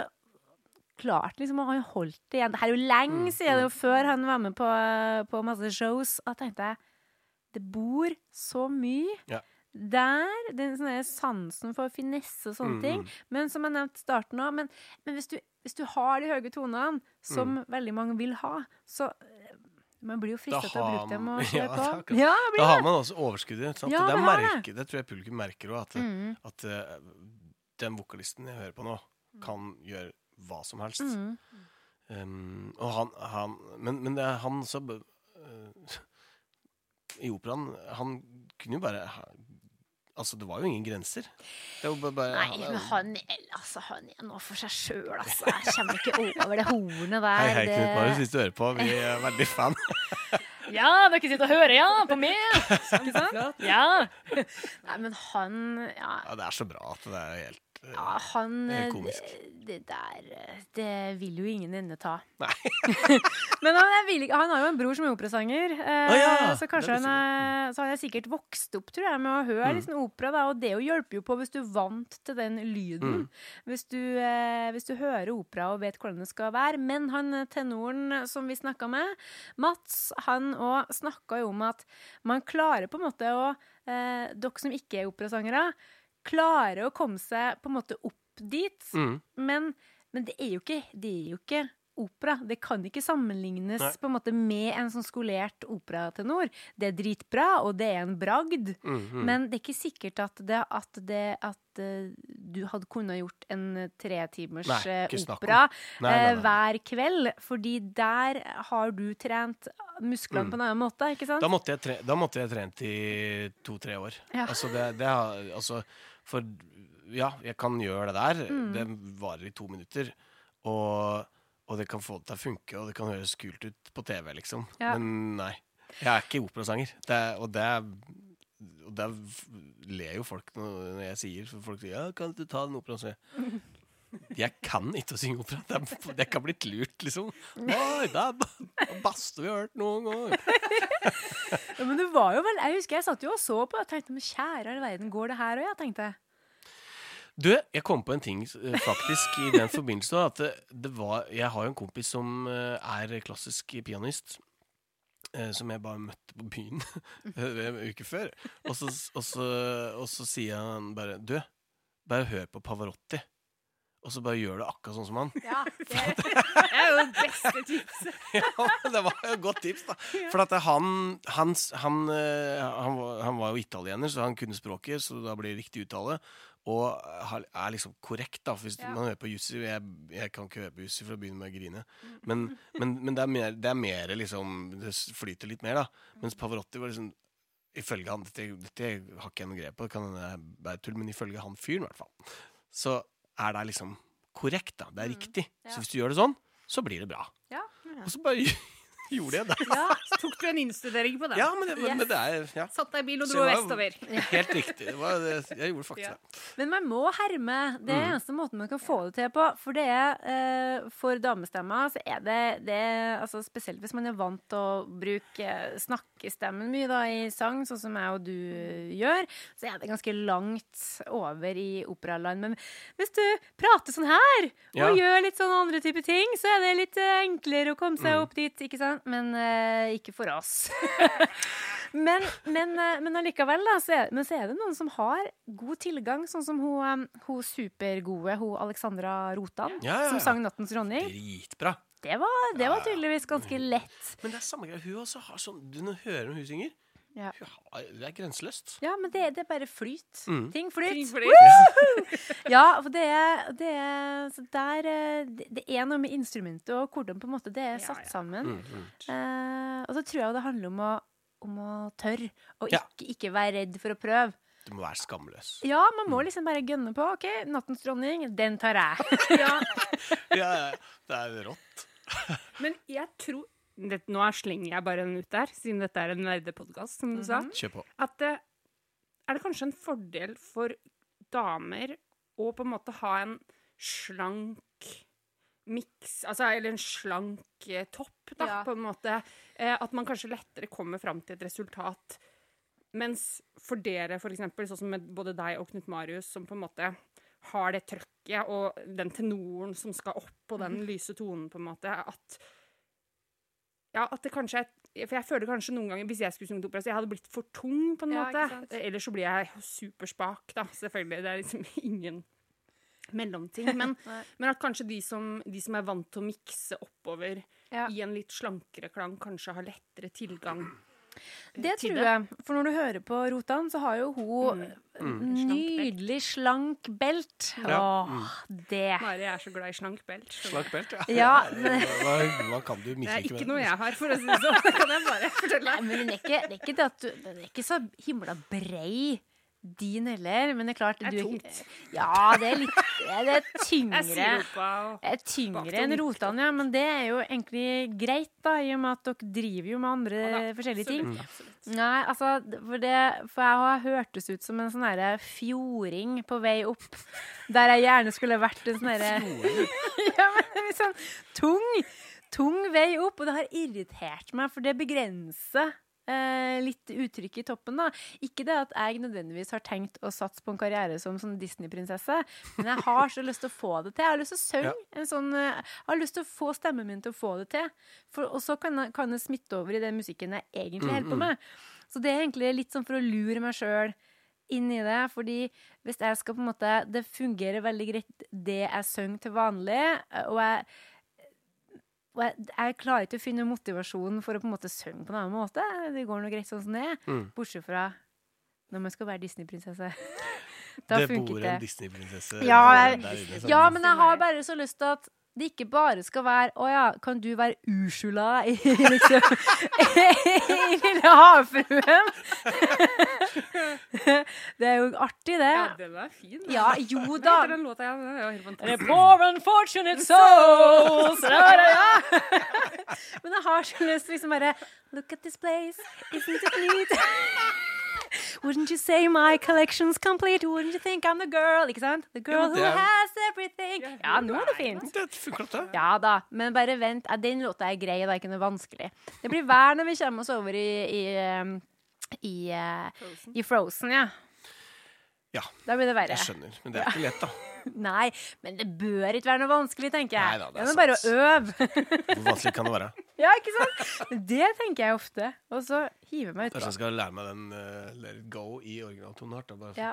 klart liksom, og han holdt det igjen. Det her er jo lenge
Mm,
siden, det er jo før han var med på, på masse shows. Og da tenkte jeg det bor så mye
Ja.
der. Den sånne sansen for finesse og sånne
Mm,
ting. Men som jeg nevnte i starten òg, men, men hvis, du, hvis du har de høye tonene, som
Mm.
veldig mange vil ha, så eh, man blir jo fristet til å bruke dem og <laughs>
man- Ja,
på. Ja,
Da har man også overskuddet.
Ja,
det,
det
merker, det tror jeg publikum merker òg, at,
Mm,
at uh, den vokalisten jeg hører på nå, kan gjøre hva som helst.
mm.
Um, og han, han men, men det er han som eh, I operaen Han kunne jo bare Altså, det var jo ingen grenser. Det var bare, bare
Nei, men han er, altså, han er noe for seg sjøl, altså. Jeg kommer ikke over det hornet der.
Hei, hei, Knut Marius, hvis du hører på. Vi er veldig fan. <laughs>
Ja, dere sitter og hører, ja, på meg! Ikke sant? Ja. <laughs> Nei, men han Ja,
Ja, det er så bra at det er helt
ja han
Det
eh, der eh, Det vil jo ingen ende ta.
Nei. <laughs>
men han, vil han har jo en bror som er operasanger, eh,
Å ja,
så kanskje han er, Så han er sikkert vokst opp, tror jeg, med å høre
Mm.
liksom opera, da, og det jo hjelper jo på hvis du er vant til den lyden.
Mm.
Hvis, du, eh, hvis du hører opera og vet hvordan det skal være. Men han tenoren som vi snakka med, Mats, han òg snakka jo om at man klarer på en måte å eh, Dere som ikke er operasangere, klarer å komme seg på en måte opp dit.
Mm.
Men, men det, er jo ikke, det er jo ikke opera. Det kan ikke sammenlignes
Nei.
på en måte med en sånn skolert operatenor. Det er dritbra, og det er en bragd.
Mm, mm.
Men det er ikke sikkert at, det, at, det, at uh, du hadde kunnet gjort en tretimers eh, opera
Nei, nei,
eh,
nei.
hver kveld. Fordi der har du trent musklene
Mm.
på en annen måte, ikke sant?
Da måtte jeg, tre da måtte jeg trent i to-tre år.
Ja.
Altså, det, det har Altså, for ja, jeg kan gjøre det der.
Mm.
Det varer i to minutter. Og, og det kan få det til å funke, og det kan høres kult ut på TV, liksom.
Ja.
Men nei. Jeg er ikke operasanger. Det, er- og det er og der ler jo folk når jeg sier For folk sier ja, 'Kan du ta den operaen?' <laughs> Jeg, kan ikke å synge opera. Det kan det er blitt lurt, liksom. Oi, det er beste vi har hørt noen gang.
Ja, men det var jo vel Jeg husker jeg satt jo og så på og tenkte men kjære all verden, går det her òg? Jeg tenkte
Du, jeg kom på en ting eh, faktisk i den forbindelse. At det, det var, jeg har jo en kompis som eh, er klassisk pianist. eh, Som jeg bare møtte på byen <laughs> en uke før. Og så, og, så, og så sier han bare Du, bare hør på Pavarotti. Og så bare gjør du akkurat sånn som han.
Ja, det, <laughs>
Det er jo det beste tipset. <laughs>
Ja, det var jo et godt tips, da. For at han, han, han, eh, han, var, han var jo italiener, så han kunne språket, så da blir det riktig uttale. Og er liksom korrekt, da. Hvis
Ja.
man hører på Jussi jeg, jeg kan ikke høre på Jussi for å begynne med å grine. Men, men, men det, er mer, det er mer liksom Det flyter litt mer, da. Mens Pavarotti var liksom Ifølge han Dette, dette har ikke jeg noe grep på, det kan hende det er tull, men ifølge han fyren, i hvert fall, så er det liksom korrekt, da. Det er riktig.
ja.
Så hvis du gjør det sånn, så blir det bra.
Ja.
Og så bare gjorde jeg det.
ja.
Tok du en innstudering på det.
Ja, men det, men,
Yes.
det er ja.
Satt deg i bil og dro vestover.
helt riktig. Det var, det, jeg gjorde faktisk
Ja.
det.
Men man må herme. Det er
Mm.
eneste måten man kan få det til på. For det er eh, For damestemmer så er det, det altså Spesielt hvis man er vant til å bruke eh, snakkestemmen mye da i sang, sånn som jeg og du gjør, så er det ganske langt over i operaland. Men hvis du prater sånn her,
Ja.
og gjør litt sånn andre type ting, så er det litt eh, enklere å komme seg
Mm.
opp dit, ikke sant? Men eh, ikke for oss. <laughs> Men, men, eh, men allikevel, da, så er, men så er det noen som har god tilgang, sånn som hun, eh, hun supergode, hun Alexandra Rotan,
Ja, ja,
som
ja.
sang 'Nattens dronning'.
Dritbra.
Det var, det var tydeligvis ganske lett.
Men det er samme greia. Hun også har sånn Du når du hører når hun synger
Ja.
Det er grenseløst.
Ja, men det, det er bare flyt.
Mm.
Ting flyt.
Ting flyt.
Ja, for det er, det er Så der eh, Det det er noe med instrumentet og hvordan på en måte det er
Ja,
satt
ja.
sammen.
Mm, mm.
Eh, og så tror jeg det handler om å, om å tørre, og
Ja.
ikke, ikke være redd for å prøve.
Du må være skamløs.
Ja, man må liksom bare gønne på. OK, 'Nattens dronning', den tar jeg. <laughs>
Ja, <laughs>
Ja, ja, det er rått.
men jeg tror det, Nå er slenger jeg bare den ut der, siden dette er en nerdepodkast, som du sa.
Kjør på.
At det, er det kanskje en fordel for damer å på en måte ha en slank miks, altså, eller en slank eh, topp, da,
Ja.
på en måte. Eh, at man kanskje lettere kommer fram til et resultat. Mens for dere, for eksempel, sånn som med både deg og Knut Marius, som på en måte har det trøkket og den tenoren som skal opp, og den lyse tonen, på en måte, at ja, at det kanskje er For jeg føler kanskje noen ganger, hvis jeg skulle sunget opera, så jeg hadde blitt for tung, på en
Ja,
måte. Ellers så blir jeg superspak, da, selvfølgelig. Det er liksom <laughs> ingen mellomting. <laughs> Men, men at kanskje de som, de som er vant til å mikse oppover
Ja.
i en litt slankere klang, kanskje har lettere tilgang
Det tror jeg. For når du hører på Rotan, så har jo hun
Mm.
nydelig slank belt.
Ja.
Åh, det.
Mari er så glad i slank belt.
Slank belt, ja.
Ja, <laughs>
Hva, hva kan du
Det er ikke
med
noe jeg har, for å si det sånn. <laughs> Det kan jeg bare fortelle.
Nei, men den er ikke, det er ikke det at du Den er ikke så himla brei, din heller. Men det er klart
Det er
du
tungt.
Ja, det er litt Det er <laughs> tyngre. Det er tyngre enn. Rotan, ja. Men det er jo egentlig greit, da, i og med at dere driver jo med andre
Ja da,
forskjellige ting.
absolutt.
Nei, altså, for, det, for jeg har hørtes ut som en sånn herre fjording på vei opp, der jeg gjerne skulle vært en sånn herre <laughs> Ja, men sånn tung, tung vei opp, og det har irritert meg, for det begrenser eh, litt uttrykk i toppen, da. Ikke det at jeg nødvendigvis har tenkt å satse på en karriere som sånn Disney-prinsesse, men jeg har så lyst til å få det til. Jeg har lyst til å synge en sånn eh, Jeg har lyst til å få stemmen min til å få det til. For, og så kan, kan det smitte over i den musikken jeg egentlig holder på med. Så det er egentlig litt sånn for å lure meg sjøl inn i det. Fordi hvis jeg skal på en måte Det fungerer veldig greit, det jeg synger til vanlig, og jeg og jeg, jeg klarer ikke å finne motivasjonen for å på en måte synge på en annen måte. Det går nå greit sånn som det er.
Mm.
Bortsett fra når man skal være Disney-prinsesse. <laughs> Da
Det
funker
bor
det.
en Disney-prinsesse
Ja,
der inne. som-
Ja, men jeg har bare så lyst til at det ikke bare skal være Å ja, kan du være Ursula i <laughs> liksom I Lille havfruen? <laughs> det er jo artig, det.
Ja, den er fin.
Ja, jo
Hva heter den låta? Ja, den er jo helt
poor unfortunate souls <laughs> da, da. Men jeg har så lyst liksom bare Look at this place, isn't it neat? Wouldn't you say my collection's complete? Wouldn't you think I'm the girl? Ikke sant? The girl
ja,
who
er-
has everything. Ja, nå er det fint.
Det funker det.
Ja da, men bare vent. Den låta er grei, det er ikke noe vanskelig. Det blir vær når vi kommer oss over i, i, um, i, eh, i Frozen, ja.
Ja,
Da blir det verre.
jeg skjønner. Men det er ikke lett, da. <laughs>
Nei, men det bør ikke være noe vanskelig, tenker jeg.
Neida, det er
det er bare å øve.
Hvor vanskelig kan det være? <laughs>
ja, ikke sant? Det tenker jeg ofte. Og så hive meg
Kanskje jeg skal lære meg den uh, Let it go i originaltoneart.
Ja.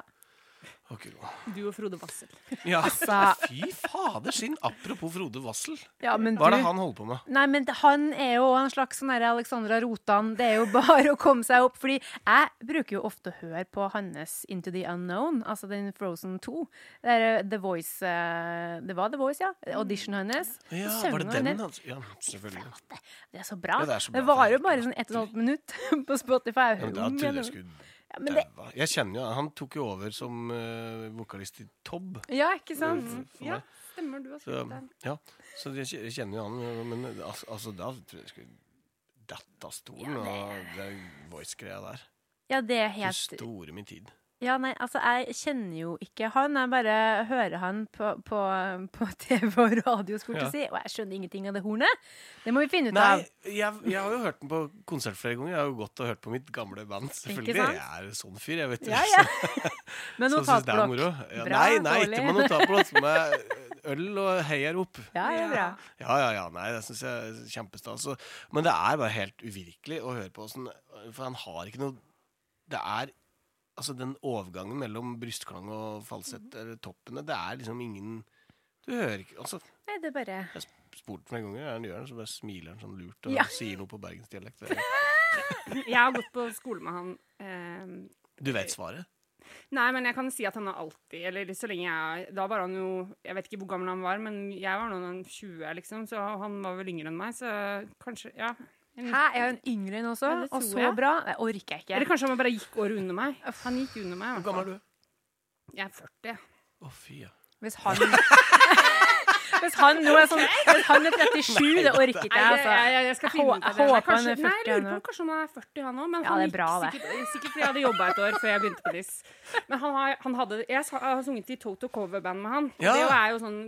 Gud.
Du og Frode Wassel.
Ja,
Altså-
fy fader sin. Apropos Frode Wassel.
ja,
Hva er det han holder på med?
Nei, men han er jo en slags sånn Alexandra Rotan. Det er jo bare <laughs> å komme seg opp. Fordi jeg bruker jo ofte å høre på hans Into the Unknown, altså den Frozen 2. Det, er The Voice eh, Det var The Voice, ja. Audition hans.
Ja, var det den? altså? Ja, selvfølgelig.
Det er så bra.
Ja, det
det,
er så bra.
varer jo
er
bare sånn ett og et halvt minutt <laughs> på Spotify.
Ja, men da
Om Ja, men det.
Jeg kjenner jo Han tok jo over som uh, vokalist i Tobb.
ja, ikke sant?
for
Ja, stemmer. Du har skrevet den.
ja, så jeg kjenner jo han, men altså, da tror jeg jeg skulle datt av stolen.
Ja, det-
Og det voice-greia der.
Ja, det er helt
store min tid.
Ja, nei, altså, jeg kjenner jo ikke han. Jeg bare hører han på, på, på <laughs> TV og radio, skulle jeg
Ja.
si. Og jeg skjønner ingenting av det hornet. Det må vi finne ut
Nei,
av.
jeg, jeg har jo hørt den på konsert flere ganger. Jeg har jo gått og hørt på mitt gamle band, selvfølgelig. Jeg er sånn fyr, jeg, vet du.
Ja, ja. <laughs> <laughs> Med notatblokk.
Ja,
Bra,
nei, nei,
dårlig.
ikke med notatblokk. Med øl og heiarop.
Ja, er bra.
Ja, ja, ja. Nei, det syns jeg er kjempestas. Men det er bare helt uvirkelig å høre på åssen For han har ikke noe Det er Altså, den overgangen mellom brystklang og falsett, eller toppene, det er liksom ingen Du hører ikke Altså,
Nei, det er bare
jeg har spurt flere ganger, han gjør det, så bare smiler han sånn lurt og
Ja.
sier noe på bergensdialekt. Er- <laughs>
Jeg har gått på skole med han. Eh,
Du vet svaret?
nei, men jeg kan si at han har alltid Eller så lenge jeg Da var han jo Jeg vet ikke hvor gammel han var, men jeg var nå en 20, liksom, så han var vel yngre enn meg, så kanskje Ja. En-
jeg er en yngre enn også?
Ja,
og så
jeg.
bra? Det orker jeg ikke.
Eller kanskje han bare gikk året under meg. Han gikk under meg.
Hvor gammel er du?
Jeg er 40.
Å, fy, ja.
Hvis han <laughs> Hvis han nå er sånn Hvis han er 37, det orker ikke jeg, altså.
jeg, jeg, jeg skal finne ut av det.
håper
Kanskje-
han er 40
Nei, jeg lurer
på
på kanskje han er 40 han òg, men
Ja,
han
det
gikk
bra, det.
sikkert, sikkert fordi jeg hadde jobba et år før jeg begynte på Diss. Men han, har, han hadde Jeg har sunget i Toto coverband med han.
Ja.
Det er jo sånn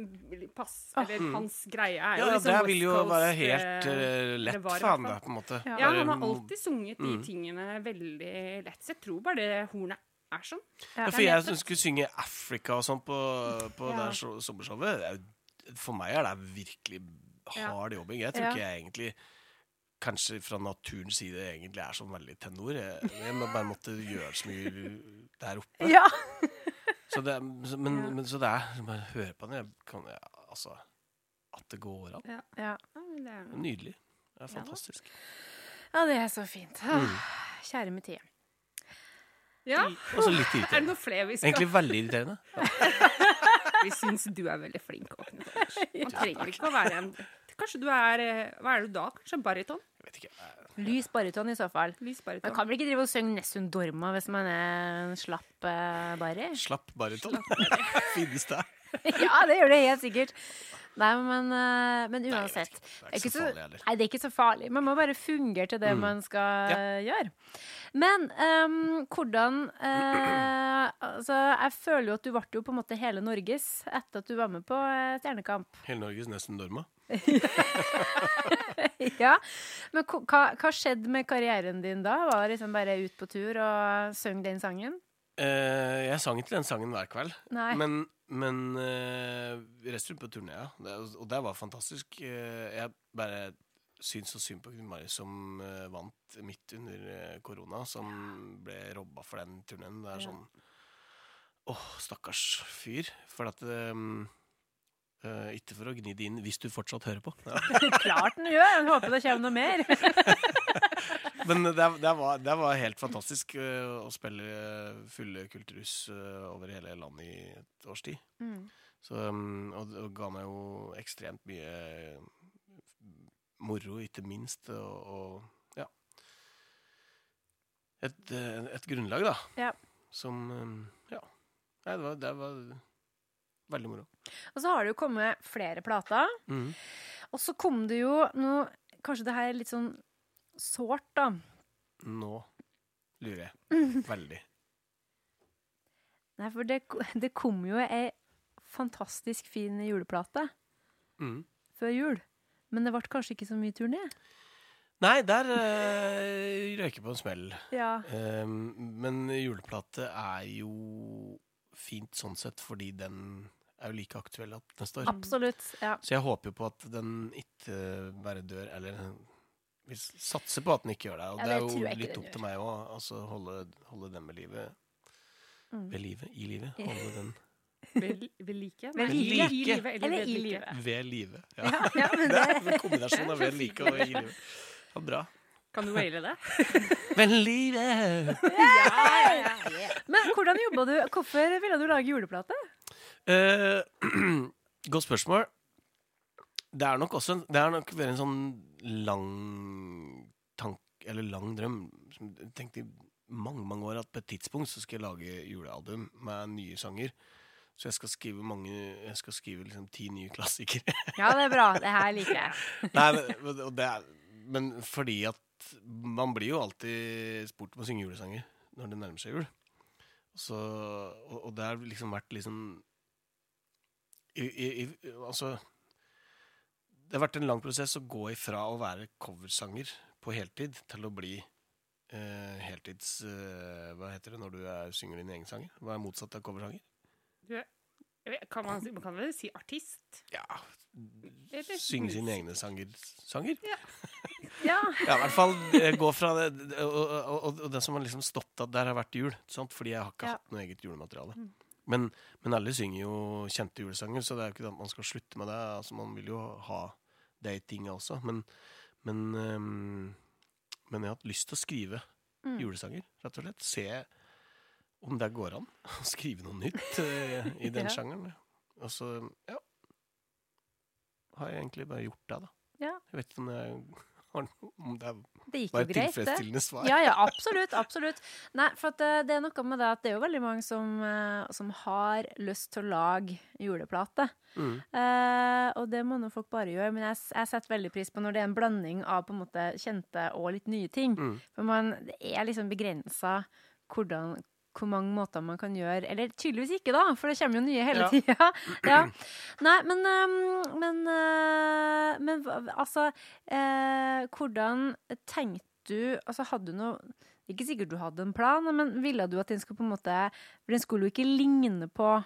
pass Eller hans greie er jo
Ja,
liksom
det
West
vil jo
Coast,
være helt
uh,
lett for han, da, på en måte.
Ja.
Ja, han har alltid sunget de
Mm.
tingene veldig lett. Så jeg tror bare det hornet er sånn.
Ja, for jeg skulle synge Africa og sånn på, på
Ja.
det sommershowet det er jo- For meg er det virkelig hard jobbing. Jeg tror ikke jeg egentlig Kanskje fra naturens side egentlig er sånn veldig tenor. Jeg, jeg må bare måtte gjøre så mye der oppe.
Ja. <laughs>
Så det, men, men, så det er Bare høre på den. Jeg kan, jeg, altså At det går an.
Ja.
Ja, det er.
Nydelig. Det er fantastisk.
ja, det er så fint.
Mm.
Ah, Kjære med tid.
Ja,
Og så litt
er det noe flere vi skal
Egentlig veldig irriterende. <laughs> <laughs>
Vi syns du er veldig flink. Åkne <laughs> Man trenger ikke å være en Kanskje du er eh, Hva er du da? Kanskje baryton?
Jeg vet ikke.
Lys baryton i så fall.
Lys
Man kan vel ikke drive og synge Nessun Dorma hvis man er en slapp uh, barry?
Slapp baryton. <laughs> Finnes det? <laughs>
ja, det gjør det helt sikkert. Nei, men, eh, men
Nei,
uansett.
ikke. Det er ikke så farlig heller.
Nei, det er ikke så farlig. Man må bare fungere til det
Mm.
man skal ja. gjøre. Men um, hvordan uh, Altså, jeg føler jo at du ble jo på en måte hele Norges etter at du var med på eh, Stjernekamp.
Hele Norges nesten dorma. <laughs>
ja. Men hva, hva skjedde med karrieren din da? Var det liksom bare ut på tur og søng den sangen?
Eh, jeg sang ikke den sangen hver kveld.
Nei.
Men, men eh, vi på turné, ja. Det, og det var fantastisk. Eh, jeg bare syns så synd på Gunn Mari som vant midt under korona, som ble robba for den turneen. Det er sånn Åh, stakkars fyr. For at um, uh, Ikke for å gni det inn hvis du fortsatt hører på. <laughs>
Klart den gjør! Jeg håper det kommer noe mer. <laughs>
Men det, det, var, det var helt fantastisk eh, å spille fulle kulturhus eh, over hele landet i et års tid.
Mm.
Så, um, og det ga meg jo ekstremt mye moro, ikke minst. Og, og ja et, eh, et grunnlag, da.
Ja.
Som um, Ja. Nei, det var, det var veldig moro.
Og så har det jo kommet flere plater.
Mm.
Og så kom det jo noe Kanskje det her er litt sånn sårt, da.
Nå lurer jeg <laughs> veldig.
Nei, for det, <laughs> det kom jo ei fantastisk fin juleplate
Mm.
før jul. Men det ble kanskje ikke så mye turné?
Nei, der øh, røyker på en smell.
Ja.
Um, men juleplate er jo fint sånn sett, fordi den er jo like aktuell neste år.
Absolutt. Ja.
Så jeg håper jo på at den ikke bare dør, eller vi satser på at den ikke gjør det. Og
Ja,
det
det
er jo litt opp til meg òg, altså holde, holde den ved livet.
Mm.
Ved livet, i livet. <laughs> Holde den
Ved, ved like?
Ved
like.
I livet, eller, ved
i livet.
ved livet. Ja.
Ja, ja, <laughs> men
Det
det,
er en kombinasjon av ved like og i livet. Ja, bra.
Kan du waile det? <laughs>
Ved livet!
men hvordan jobba du? Hvorfor ville du lage juleplate?
Uh, <clears throat> godt spørsmål. Det er nok også en, Det er nok en sånn lang tank, eller lang drøm. som Jeg tenkte i mange mange år at på et tidspunkt så skal jeg lage julealbum med nye sanger. Så jeg skal skrive mange Jeg skal skrive liksom ti nye klassikere.
Ja, det er bra. Det her liker jeg. <laughs>
Nei, men, er, men fordi at man blir jo alltid spurt om å synge julesanger når det nærmer seg jul. Så, og, og det har liksom vært liksom i, i, i, Altså Det har vært en lang prosess å gå ifra å være coversanger på heltid til å bli eh, heltids eh, Hva heter det når du er, synger dine egne sanger? Hva er motsatt av coversanger?
Du, kan man, man kan vel si artist?
Ja Synge sine egne sanger. sanger? <laughs>
Ja.
Ja, i hvert fall eh, gå fra det Og, og, og, og det som har liksom stått at der har vært jul. Sant? Fordi jeg har ikke
Ja.
hatt noe eget julemateriale. Men, men alle synger jo kjente julesanger, så det er jo ikke det at man skal slutte med det. Altså, man vil jo ha det i tinga også. Men, men, um, men jeg har hatt lyst til å skrive
Mm.
julesanger, rett og slett. Se om det går an <laughs> å skrive noe nytt uh, i <laughs> den
Ja.
sjangeren. Og så, ja Har jeg egentlig bare gjort det, da.
Ja.
Jeg vet ikke om, jeg, om det var et
greit,
tilfredsstillende svar.
Ja, ja, absolutt. absolutt. Nei, for eh, det er noe med det at det er jo veldig mange som, eh, som har lyst til å lage juleplate.
Mm.
Eh, og det må nå folk bare gjøre. Men jeg, jeg setter veldig pris på når det er en blanding av på en måte kjente og litt nye ting.
Mm.
For man, det er liksom begrensa hvordan hvor mange måter man kan gjøre Eller tydeligvis ikke, da, for det kommer jo nye hele
Ja.
tida. <laughs> Ja. Nei, men øhm, Men, øh, men altså eh, Hvordan tenkte du Altså, hadde du noe Ikke sikkert du hadde en plan, men ville du at den skulle på en måte For den skulle jo ikke ligne på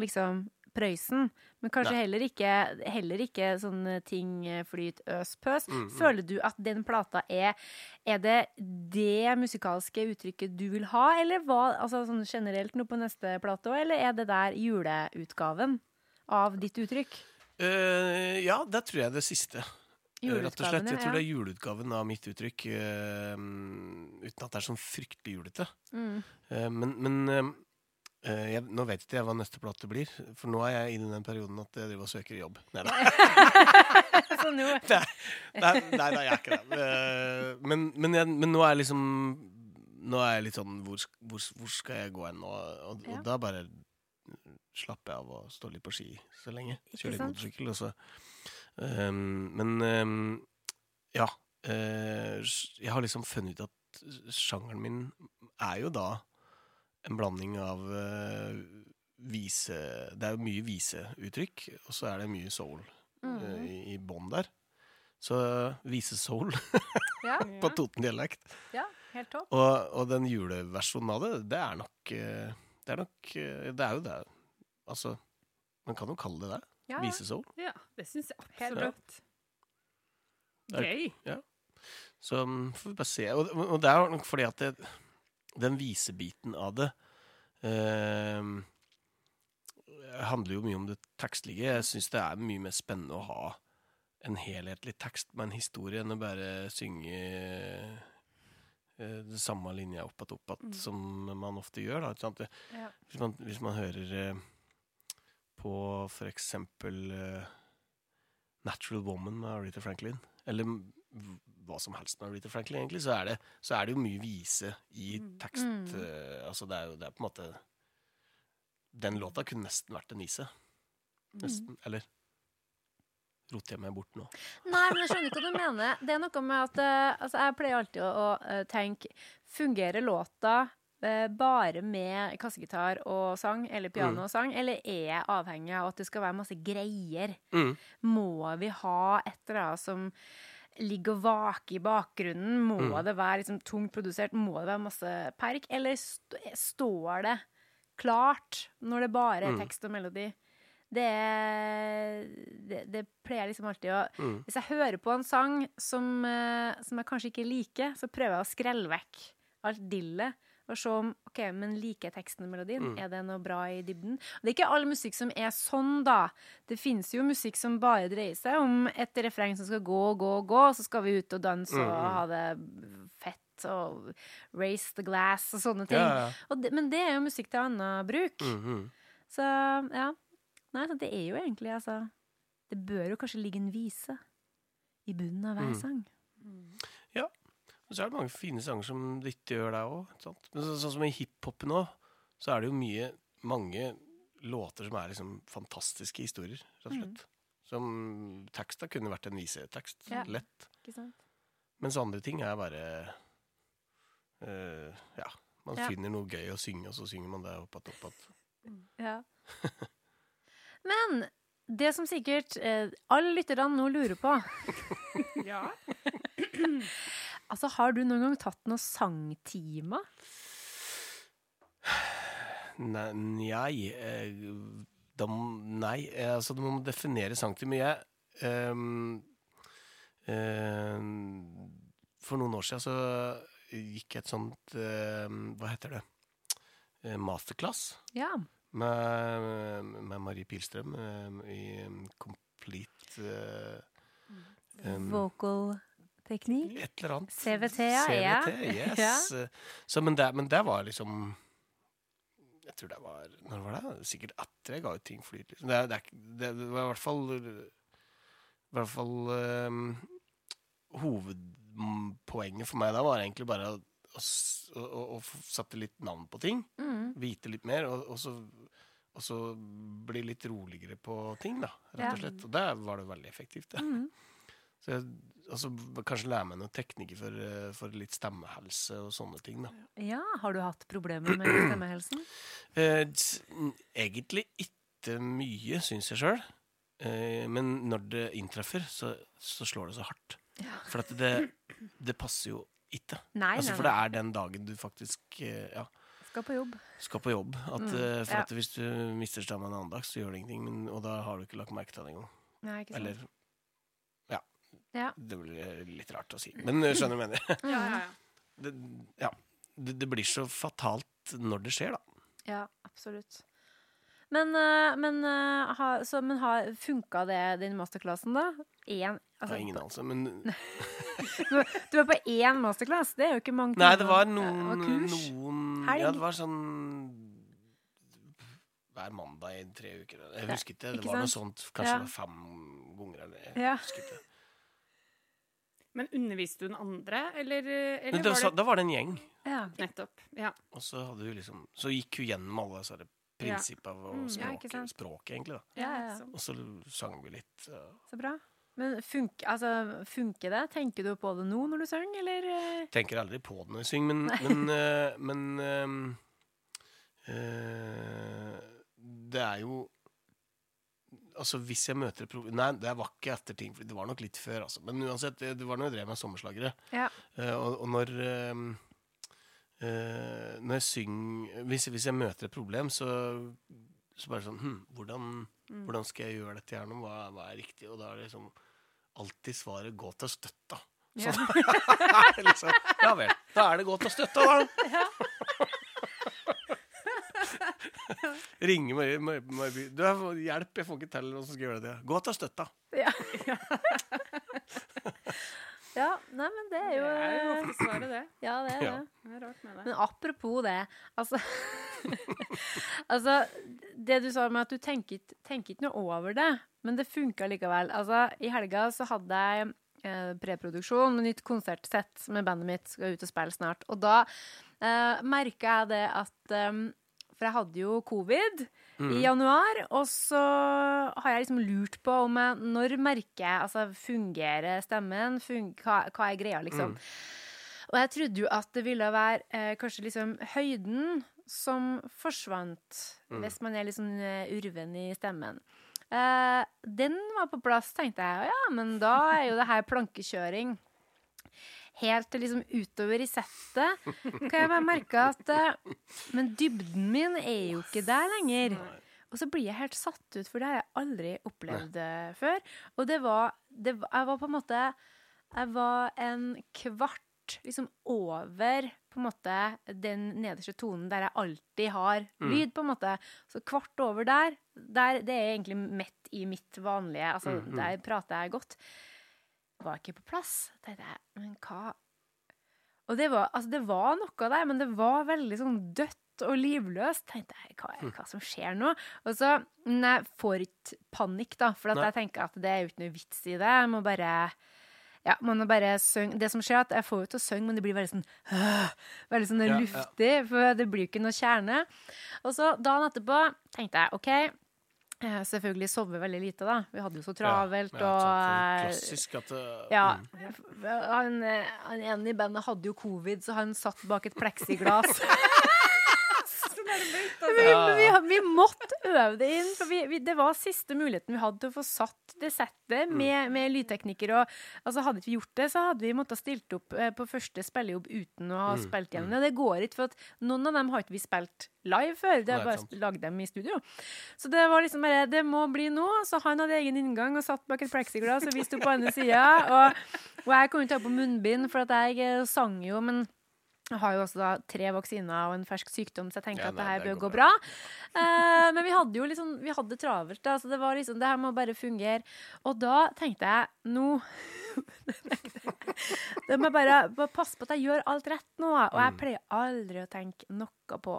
liksom Prøysen, men kanskje heller ikke, heller ikke sånne ting eh, flyt, øs, pøs.
Mm, mm.
Føler du at den plata er Er det det musikalske uttrykket du vil ha, eller hva, altså sånn generelt noe på neste plate òg, eller er det der juleutgaven av ditt uttrykk?
Uh, ja, det tror jeg det siste. Eh, Rett og slett. Jeg tror det er juleutgaven av mitt uttrykk, Uh, uten at det er sånn fryktelig julete.
Mm.
Uh, men men eh, eh, jeg, nå vet ikke jeg hva neste plate blir, for nå er jeg inne i den perioden at jeg driver og søker jobb. Nei da. <laughs> <laughs> Nei, nei, nei, nei, jeg er ikke det. Eh, Men, men, jeg, men nå er jeg liksom Nå er jeg litt sånn Hvor, hvor, hvor skal jeg gå hen nå? Og, og
Ja.
da bare slapper jeg av og står litt på ski så lenge. Kjører litt motorsykkel, og så Ehm, Men ehm, ja. Uh, jeg har liksom funnet ut at sjangeren min er jo da en blanding av eh, vise Det er jo mye viseuttrykk, og så er det mye soul eh,
mm.
i, i bånn der. Så vise-soul <laughs>
Ja,
på Toten-dialekt.
ja, helt topp.
Og, og den juleversjonen av det, det er nok eh, Det er nok Det er jo det. Altså, man kan jo kalle det det.
Ja, ja.
Vise-soul.
Ja, det syns jeg
Helt
absolutt. Gøy. Ja.
Så mm, får vi bare se. Og, og det er nok fordi at det, den visebiten av det eh, handler jo mye om det tekstlige. Jeg syns det er mye mer spennende å ha en helhetlig tekst med en historie enn å bare synge eh, det samme linja opp igjen opp igjen,
Mm.
som man ofte gjør. Da?
Ja.
Hvis, man, hvis man hører eh, på for eksempel eh, Natural Woman med Aretha Franklin, eller hva som helst med Rita Franklin, egentlig, så er det, så er det jo mye vise i
Mm.
tekst.
Mm.
Uh, altså det er jo det er på en måte Den låta kunne nesten vært en vise. Nesten. Eller roter jeg meg bort nå?
Nei, men jeg skjønner ikke hva du mener. <laughs> Det er noe med at uh, altså, Jeg pleier alltid å, å eh, tenke Fungerer låta bare med kassegitar og sang, eller piano og sang, eller er jeg avhengig av at det skal være masse greier?
Mm.
Må vi ha et eller annet som ligger og vaker i bakgrunnen? Må
Mm.
det være liksom tungt produsert? Må det være masse perk? Eller st står det klart når det bare er
Mm.
tekst og melodi? Det, det, det pleier jeg liksom alltid å
Mm.
Hvis jeg hører på en sang som, eh, som jeg kanskje ikke liker, så prøver jeg å skrelle vekk alt dillet. Og se om OK, men liker jeg teksten og melodien?
Mm.
Er det noe bra i dybden? Og det er ikke all musikk som er sånn, da. Det fins jo musikk som bare dreier seg om et refreng som skal gå og gå og gå, og så skal vi ut og danse og
Mm.
ha det fett og raise the glass og sånne ting.
Ja, ja.
Og det, men det er jo musikk til annen bruk.
Mm, -hmm.
Så ja. Nei, så det er jo egentlig altså Det bør jo kanskje ligge en vise i bunnen av hver sang. Mm.
Og så er det mange fine sanger som ikke gjør det òg. Men så, sånn som i hiphopen nå, så er det jo mye mange låter som er liksom fantastiske historier, rett og slett. Som teksta kunne vært en visetekst.
Ja.
Lett.
Ikke sant?
Mens andre ting er bare uh, Ja. Man
Ja.
finner noe gøy å synge, og så synger man det opp igjen, opp att.
Ja. <laughs> Men det som sikkert eh, alle lytterne nå lurer på <laughs>
Ja. <clears throat> <clears throat>
Altså, har du noen gang tatt noen sangtimer?
Nei, nei, eh, da, nei eh, altså du må definere sangtime. Jeg um, um, For noen år siden så gikk jeg et sånt um, Hva heter det? Eh, masterclass
Ja.
med, med Marie Pilstrøm i Complete
Vocal teknikk?
Et eller annet.
CVT, ja, ja.
CVT, yes. <laughs>
Ja.
Så, men, det, men det var liksom Jeg tror det var Når var det? Sikkert etter jeg ga ut Ting flyr. Liksom. Det, det, det, var i hvert fall I hvert fall um, Hovedpoenget for meg da var egentlig bare å, å, å, å sette litt navn på ting.
Mm.
Vite litt mer, og, og, så, og så bli litt roligere på ting, da, rett og slett. Og der var det veldig effektivt. Ja.
Mm.
Så jeg, altså, kanskje lære meg noen teknikker for, eh, for litt stemmehelse og sånne ting. da.
Ja, har du hatt problemer med stemmehelsen? <clears throat>
Eh, egentlig ikke mye, syns jeg sjøl. Eh, men når det inntreffer, så, så slår det så hardt. Ja. For det, det passer jo ikke.
Nei,
Altså, for det er den dagen du faktisk eh, ja,
Skal på jobb.
skal på jobb. At,
Mm,
eh, for
ja.
at hvis du mister stemmen en annen dag, så gjør det ingenting. Men, og da har du ikke lagt merke til det engang. Eller. Ja. Det blir litt rart å si. Men skjønner du hva jeg mener.
Ja, ja, ja.
det, ja, det, det blir så fatalt når det skjer, da.
Ja, absolutt. Men, eh, men, eh, ha, så, men har, funka det, den masterclassen, da? Én, altså,
ingen anelse. Men <laughs>
du, var på én masterclass? Det er jo ikke mange
Nei, det var noen,
kurs.
noen
Helg.
Ja, det var sånn hver mandag i tre uker. Jeg
husket
husker ikke. Det
ikke
var noe sånt. Kanskje
Ja.
det var fem ganger. Eller, jeg
Ja.
husker ikke.
Men underviste du den andre, eller, eller
Men det,
var det
da var det en gjeng.
Ja.
Nettopp. Ja.
Og så, liksom, så gikk hun gjennom alle disse prinsippene ja. og
Mm,
ja,
språket,
sant.
språket, egentlig. da.
Ja, ja, ja.
Og så sang vi litt. så-
Så bra. Men funk, altså, funker det? Tenker du på det nå når du synger, eller? eh?
Tenker aldri på det når jeg synger, men, men, eh, men ehm, eh, Det er jo Altså, hvis jeg møter et problem Nei, det var ikke etter ting, for det var nok litt før, altså. Men uansett, det, det var når jeg drev med sommerslagere.
Ja.
Uh, og, og når uh, uh, Når jeg synger hvis, hvis jeg møter et problem, så så bare sånn hm, hvordan,
Mm.
hvordan skal jeg gjøre dette her nå? Hva, hva er riktig? Og da er det liksom alltid svaret 'gå til støtta'.
Ja.
Sånn. <laughs> liksom, ja vel. Da er det godt å støtte, da. <laughs> <laughs> <laughs> Ringer Marie, Marie, Marie Du, hjelp, jeg får ikke til hvordan skal jeg gjøre det. Gå til støtta.
Ja. <laughs> ja, nei, men det er jo
Det er jo
eh,
ofte svaret, det.
Ja, det er
Ja.
det.
Det er rart med det.
Men apropos det, altså <laughs> Altså, det du sa med at du tenker ikke tenker ikke noe over det, men det funka likevel. Altså, i helga så hadde jeg eh, preproduksjon med nytt konsertsett med bandet mitt. Skal ut og spille snart. Og da eh, merka jeg det at eh, For jeg hadde jo covid
Mm.
i januar, og så har jeg liksom lurt på om jeg Når merker jeg Altså, fungerer stemmen? Fun hva, hva er greia, liksom? Og jeg trodde jo at det ville være eh, kanskje liksom høyden som forsvant
Mm.
hvis man er litt sånn eh, urven i stemmen. Eh, den var på plass, tenkte jeg. Ja, men da er jo det her plankekjøring. Helt liksom utover i settet kan jeg bare merke at eh, Men dybden min er jo ikke der lenger. Og så blir jeg helt satt ut, for det har jeg aldri opplevd Nei. før. Og det var, det var Jeg var på en måte Jeg var en kvart liksom over på en måte den nederste tonen der jeg alltid har lyd, på en måte. Så kvart over der, der det er egentlig midt i mitt vanlige Altså,
Mm, mm.
der prater jeg godt. Var ikke på plass. Tenkte jeg, men hva Og det var, altså, det var noe der, men det var veldig sånn dødt og livløst. tenkte jeg, hva, er- hva som skjer nå? Og så men jeg får ikke panikk, da, for at jeg tenker at det er jo ikke noe vits i det. Jeg må bare ja, man må bare synge. Det som skjer, er at jeg får jo til å synge, men det blir veldig sånn Veldig sånn
Ja, ja.
luftig, for det blir jo ikke noe kjerne. Og så dagen etterpå tenkte jeg OK. Eh, Selvfølgelig sove veldig lite, da. Vi hadde jo så travelt,
ja,
og
sånn
eh,
Klassisk at uh,
ja.
mm.
Han, eh, han ene i bandet hadde jo covid, så han satt bak et pleksiglass. <laughs> Men vi, vi, vi måtte øve det inn, for vi, vi, det var siste muligheten vi hadde til å få satt det settet med, med lydteknikker. Og, altså hadde ikke vi gjort det, så hadde vi måttet stilt opp eh, på første spillejobb uten å ha
Mm,
spilt gjennom det. Det går ikke, for at noen av dem har ikke vi spilt live før. Det er bare lagd dem i studio. Så det var liksom bare Det må bli nå. Så han hadde egen inngang og satt bak et plexiglass, og vi sto på andre sida. Og, og jeg kunne ikke ha på munnbind, for at jeg eh, sang jo, men jeg har jo også da tre vaksiner og en fersk sykdom, så jeg tenker
Ja,
at det her bør gå bra. Eh, men vi hadde jo liksom Vi hadde travelt, da, så det var liksom Det her må bare fungere. Og da tenkte jeg nå <laughs> Det må jeg bare, bare passe på at jeg gjør alt rett nå. Og jeg
Mm.
pleier aldri å tenke noe på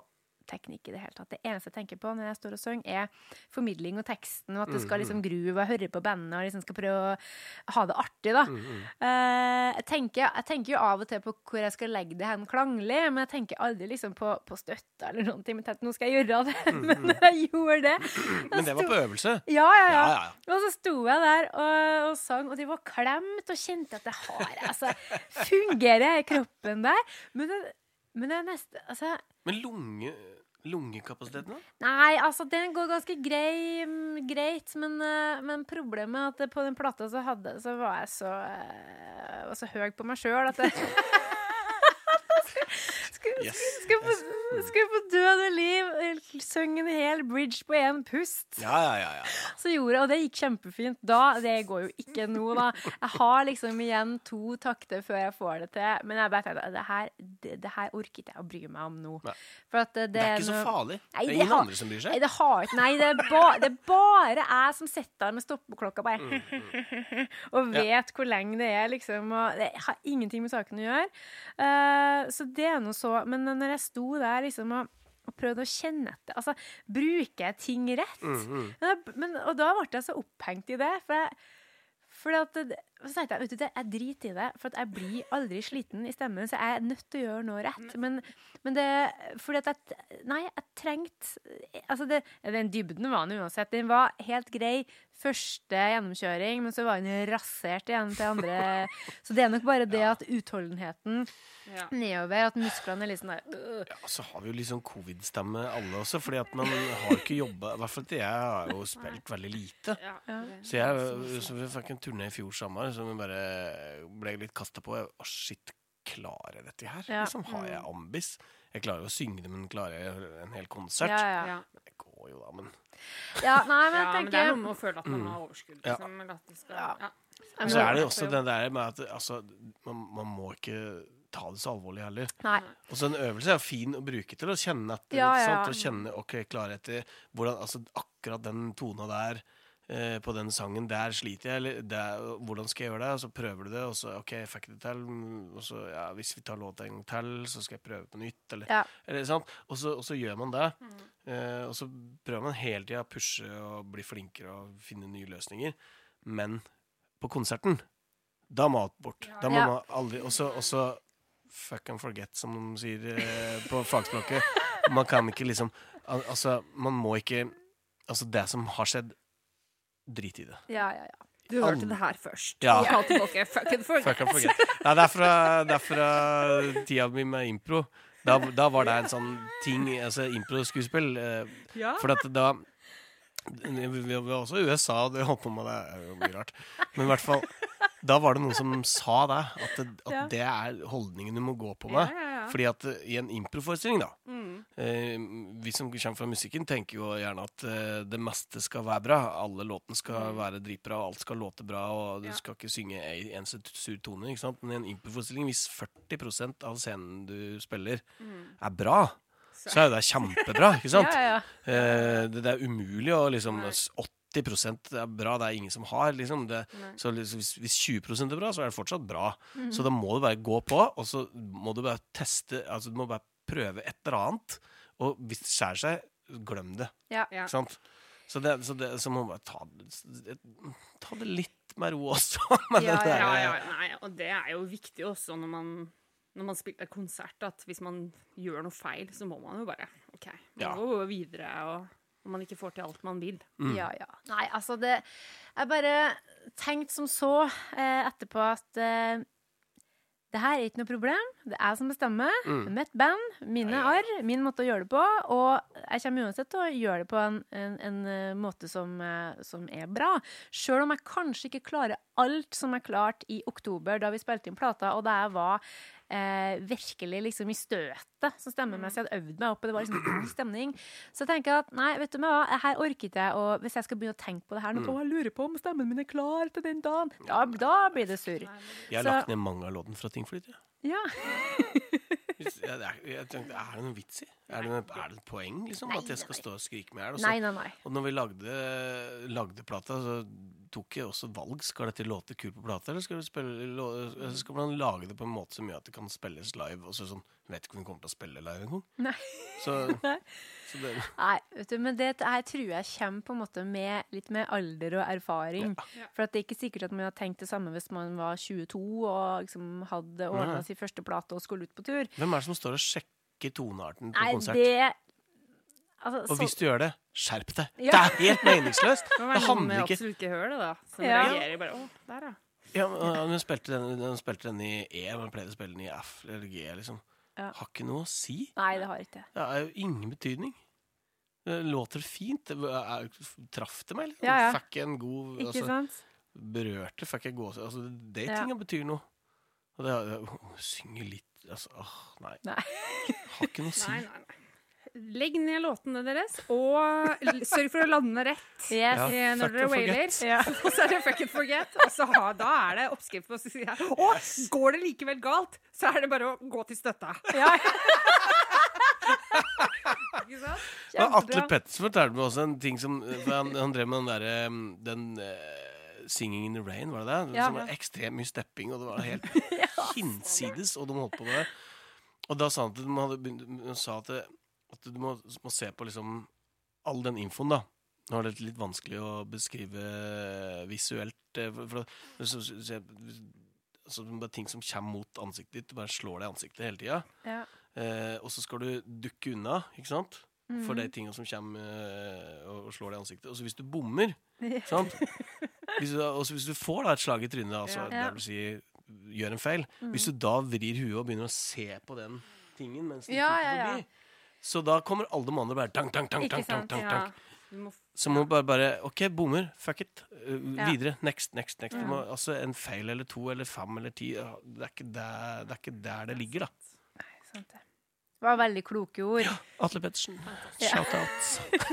teknikk i det hele tatt. Det eneste jeg tenker på når jeg står og synger, er formidling og teksten, og at det skal liksom groove, og jeg hører på bandet og liksom skal prøve å ha det artig, da.
Mm, mm.
Uh, jeg, tenker, jeg tenker jo av og til på hvor jeg skal legge det hen klanglig, men jeg tenker aldri liksom på, på støtta eller noen ting. Men tenkte, nå skal jeg gjøre det. <laughs> men når jeg gjorde det
Men det var på øvelse.
Ja, ja, ja.
Ja, ja.
Og så sto jeg der og, og sang, og de var klemt, og kjente at det har altså, Fungerer i kroppen der? Men det, men det er neste Altså
Men lunge, lungekapasiteten, da?
Nei, altså den går ganske grei, mm, greit, men, eh, men problemet er at på den plata så, hadde, så var jeg så, eh, var så høy på meg sjøl at jeg <laughs>
Yes.
skulle, få, skulle få død og liv synge en hel bridge på én pust.
Ja, ja, ja. ja.
Så gjorde jeg, og det gikk kjempefint. Da, Det går jo ikke nå, da. Jeg har liksom igjen to takter før jeg får det til. Men jeg bare tenkte det her, det, det her orker ikke jeg å bry meg om nå.
Nei.
For at det,
Det er ikke så farlig.
Nei,
Det er ingen
har-
andre som bryr
Nei,
seg.
det har Nei, det er, ba, det er bare jeg som sitter der med stoppeklokka bare
Mm, <laughs>
og vet hvor lenge det er, liksom. Og det har ingenting med saken å gjøre. Uh, så det er nå så Men når jeg sto der liksom og, og prøvde å kjenne etter Altså, bruker jeg ting rett?
Mm, mm.
Men, men, og da ble jeg så opphengt i det. For jeg, at det, så tenkte jeg, vet du, jeg driter i det, for at jeg blir aldri sliten i stemmen, så jeg er nødt til å gjøre noe rett. Men, men det Fordi at jeg Nei, jeg trengte Altså, det, den dybden var den uansett. Den var helt grei første gjennomkjøring, men så var den rasert igjen til andre. <laughs> Så det er nok bare det at utholdenheten
Ja.
nedover, at musklene er litt sånn der øh.
Ja, så har vi jo litt sånn covid-stemme alle også, fordi at man har ikke jobba I hvert fall jeg har jo spilt veldig lite.
Ja.
Ja.
Så jeg så vi fikk en turné i fjor sommer som hun bare ble litt kasta på. Å, shit, klarer jeg dette her?
Ja.
Liksom, har jeg ambis? Jeg klarer jo å synge det, men klarer jeg en hel konsert?
Ja, ja.
Ja.
Det går jo da, men
ja, nei, men <laughs>
ja,
tenker
men det er noe med å føle at man har overskudd. Liksom, eller at det skal,
Ja.
ja.
Og så er det også det der med at altså, man, man må ikke ta det så alvorlig heller.
Nei.
Og så en øvelse er fin å bruke til å kjenne etter.
Ja, ja.
sant? Å kjenne, ok, klarhet i hvordan, altså Akkurat den tona der eh, på den sangen, der sliter jeg. Eller der, hvordan skal jeg gjøre det? Og så prøver du det, og så OK, jeg fikk det til. mm, Og så, ja, hvis vi tar låta en gang til, så skal jeg prøve på nytt. Eller,
Ja.
eller sant? Og så, og så gjør man det. Eh, og så prøver man hele tida å pushe og bli flinkere og finne nye løsninger. Men på konserten, da må alt bort. Da må man aldri og så fuck and forget, som de sier eh, på fagspråket. Man kan ikke liksom al Altså, man må ikke Altså, det som har skjedd, drit i det.
Ja, ja, ja.
Du hørte det her først.
Ja.
Og kalte folket fuck and <laughs> forget.
Fuck and forget. Ja, det er fra, det er fra tida mi med impro. Da, da var det en sånn ting Altså improskuespill. Eh,
Ja.
for at da vi, vi var også i USA, og det holdt på med det er jo mye rart. Men i hvert fall Da var det noen som sa det. At, det, at
Ja.
det er holdningen du må gå på med.
ja, ja.
Fordi at eh, i en improforestilling, da
Mm.
Eh, Vi som kommer fra musikken, tenker jo gjerne at eh, det meste skal være bra. Alle låtene skal være dritbra, og alt skal låte bra, og du
Mm. Ja.
skal ikke synge en eneste sur tone. Ikke sant? Men i en improforestilling, hvis 40% av scenen du spiller,
Mm.
er bra, så er jo det kjempebra. ikke <laughs> sant?
Ja, ja.
Eh, det, det er umulig å liksom
Nei.
80% er bra, det er ingen som har. Liksom. Det, så liksom, hvis, hvis 20 er bra, så er det fortsatt bra.
Mhm.
Så da må du bare gå på, og så må du bare teste Altså du må bare prøve et eller annet. Og hvis det skjærer seg, glem det.
Ja.
Ikke sant? Så, det, så, det, så må man bare ta, ta det litt med ro også. <laughs> med
Ja,
Ja, ja, nei, og det er jo viktig også når man, når man spiller konsert, at hvis man gjør noe feil, så må man jo bare OK, man
Ja.
gå videre, og når man ikke får til alt man vil.
Mm.
Ja, ja. Nei, altså det Jeg bare tenkte som så eh, etterpå at eh, det her er ikke noe problem. Det er jeg som bestemmer.
Mm.
Mitt band, mine
Ja, ja.
arr, min måte å gjøre det på. Og jeg kommer uansett til å gjøre det på en, en, en eh, måte som, eh, som er bra. Sjøl om jeg kanskje ikke klarer alt som jeg klarte i oktober, da vi spilte inn plata, og da jeg var eh, virkelig liksom i støtet så stemmemessig. Jeg hadde øvd meg opp, og det var liksom god stemning. Så tenker jeg at nei, vet du hva, her orket jeg å Hvis jeg skal begynne å tenke på det her nå, mm. jeg lurer på om stemmen min er klar til den dagen, da, da blir det surr.
Jeg har
Så-
lagt ned mange av låtene fra Tingflyt. Ja. <laughs> Jeg, jeg, tenkte, er det noen vits i? Er det, er det et poeng liksom,
Nei,
at jeg skal
nei.
stå og skrike med hjel?
Nei, nei, nei.
Og når vi lagde, lagde plata, så tok jeg også valg. Skal dette låte kult på plate, eller skal, vi spille, skal man lage det på en måte som gjør at det kan spilles live? Og så sånn, vet ikke om vi kommer til å spille live engang.
Nei.
Så, <laughs> så det,
Nei, vet du, men det her tror jeg kommer på en måte med litt med alder og erfaring.
Ja.
For at det er ikke sikkert at man hadde tenkt det samme hvis man var 22 og liksom hadde ordna sin første plate og skulle ut på tur.
hvem er det som står og sjekker tonearten på
Nei,
konsert?
det altså,
Og hvis du gjør det, skjerp deg!
Ja.
Det er helt meningsløst! <laughs>
Det
Det handler ikke
absolutt ikke hører det, da. Som
Ja.
reagerer bare Å, der, ja.
Ja, men Hun spilte den, hun spilte den i E, men pleide å spille den i F eller G. liksom
Ja.
Har ikke noe å si.
Nei, det har ikke det.
Det er jo ingen betydning. Det låter fint. Det er- Traff det meg? Liksom.
Ja, ja.
Fikk jeg en god
Ikke
altså,
sant?
Berørte? Fikk jeg gåsehud. altså, Det
Ja.
tinga betyr noe. Og det, det å synge litt altså, åh, nei.
Nei.
Har ikke noe å <laughs> si.
Nei, nei, nei. Legg ned låtene deres, og sørg for å lande rett <laughs>
Yes.
Ja.
eh, når dere wailer.
Ja. <laughs>
Og så er det fuck and forget. Og så ha, da er det oppskrift på å si her. Og går det likevel galt, så er det bare å gå til støtta. <laughs>
Ja,
Ikke sant?
Atle
Petters
Pettersen fortalte meg også en ting som han, han drev med den derre Den eh, 'Singing in the Rain', var det det?
Ja.
Som var ekstremt mye stepping, og det var helt hinsides, og de holdt på med det. Og da sa han at de hadde begynt, de sa at, at du må, må se på liksom all den infoen, da. Nå er det litt vanskelig å beskrive visuelt. eh, For, for, for, så- så- så- altså, det er ting som kommer mot ansiktet ditt. Du bare slår deg i ansiktet hele tida.
Ja.
Eh, og så skal du dukke unna, ikke sant?
Mhm.
For de tingene som kommer eh, og og slår deg i ansiktet. Og så hvis du bommer, sant? Hvis du, og så hvis du får da et slag i trynet, altså,
Ja.
det vil si gjør en feil Hvis du da vrir huet og begynner å se på den tingen mens den
Ja, ja, ja.
forbi, så da kommer alle de andre bare tang, tang, tang,
tank,
tang, tang,
sant,
tang,
Ja. må
Så må man bare, bare OK, bommer. Fuck it. Uh. Videre. Next, next, next. Mm. må, altså En feil eller to eller fem eller ti Det er ikke der det, er ikke der det ligger, da.
Nei, Sant det. Det var veldig kloke ord.
Ja, Atle Pettersen.
Ja.
Shout-out.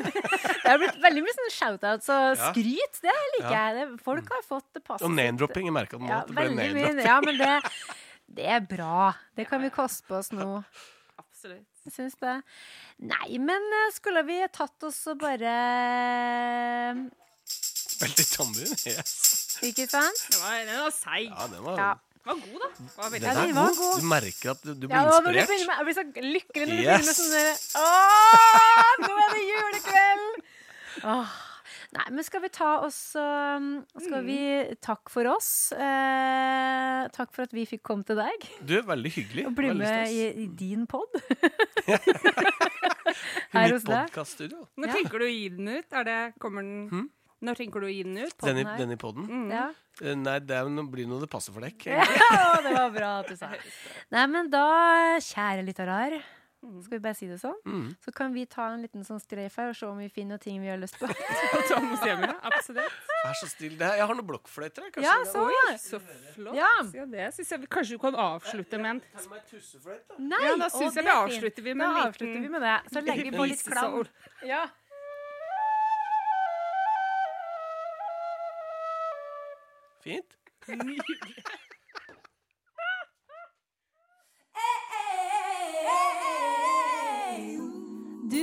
<laughs>
Det har blitt veldig mye sånne shoutouts og
så
skryt. Det liker
Ja.
jeg. Det, folk har fått det passet
Og name-dropping. Jeg merka det nå.
Ja,
det ble name-dropping.
Ja, men det, det er bra. Det kan vi <laughs> koste på oss nå.
Absolutt.
Jeg syns det. Nei, men eh, skulle vi tatt oss og bare
Veldig tamburin. Yes.
Ikke sant?
Det var, den var seig.
Ja, den var,
Ja.
Den var god, da. Var
den
Ja,
er god.
gode.
Du merker at du, du blir
Ja,
inspirert.
med, jeg blir så lykkelig når du
Yes.
begynner med sånn derre Åh, nå er det julekveld! Åh. Nei, men skal vi ta oss um, Skal vi Takk for oss? Eh, takk for at vi fikk komme til deg
Du er veldig hyggelig.
og bli med i, i din pod. <laughs> <laughs> Her
mitt
hos deg.
podcaststudio.
Når
Ja.
tenker du å gi den ut? Er det, kommer den
hmm?
Når tenker du å gi den ut?
Den i, den i podden?
Mm.
Ja.
Eh, Nei, det blir noe det passer for deg. <laughs>
ja, det var bra at du sa. Nei, men da, kjære lytterar, skal vi bare si det sånn?
Mm.
Så kan vi ta en liten sånn streif her og se om vi finner ting vi har lyst på. <laughs>
Ja. Absolutt.
Vær så snill. Jeg har noen blokkfløyter.
Ja, så.
Oi, så flott.
Ja.
Ja, det synes jeg kanskje du kan avslutte med en
Ta meg tussefløyte.
Nei,
Ja, da syns jeg vi
er
avslutter vi med
Da
en liten
avslutter vi med det. Så legger vi på litt klang. Ja.
Fint.
Du <laughs>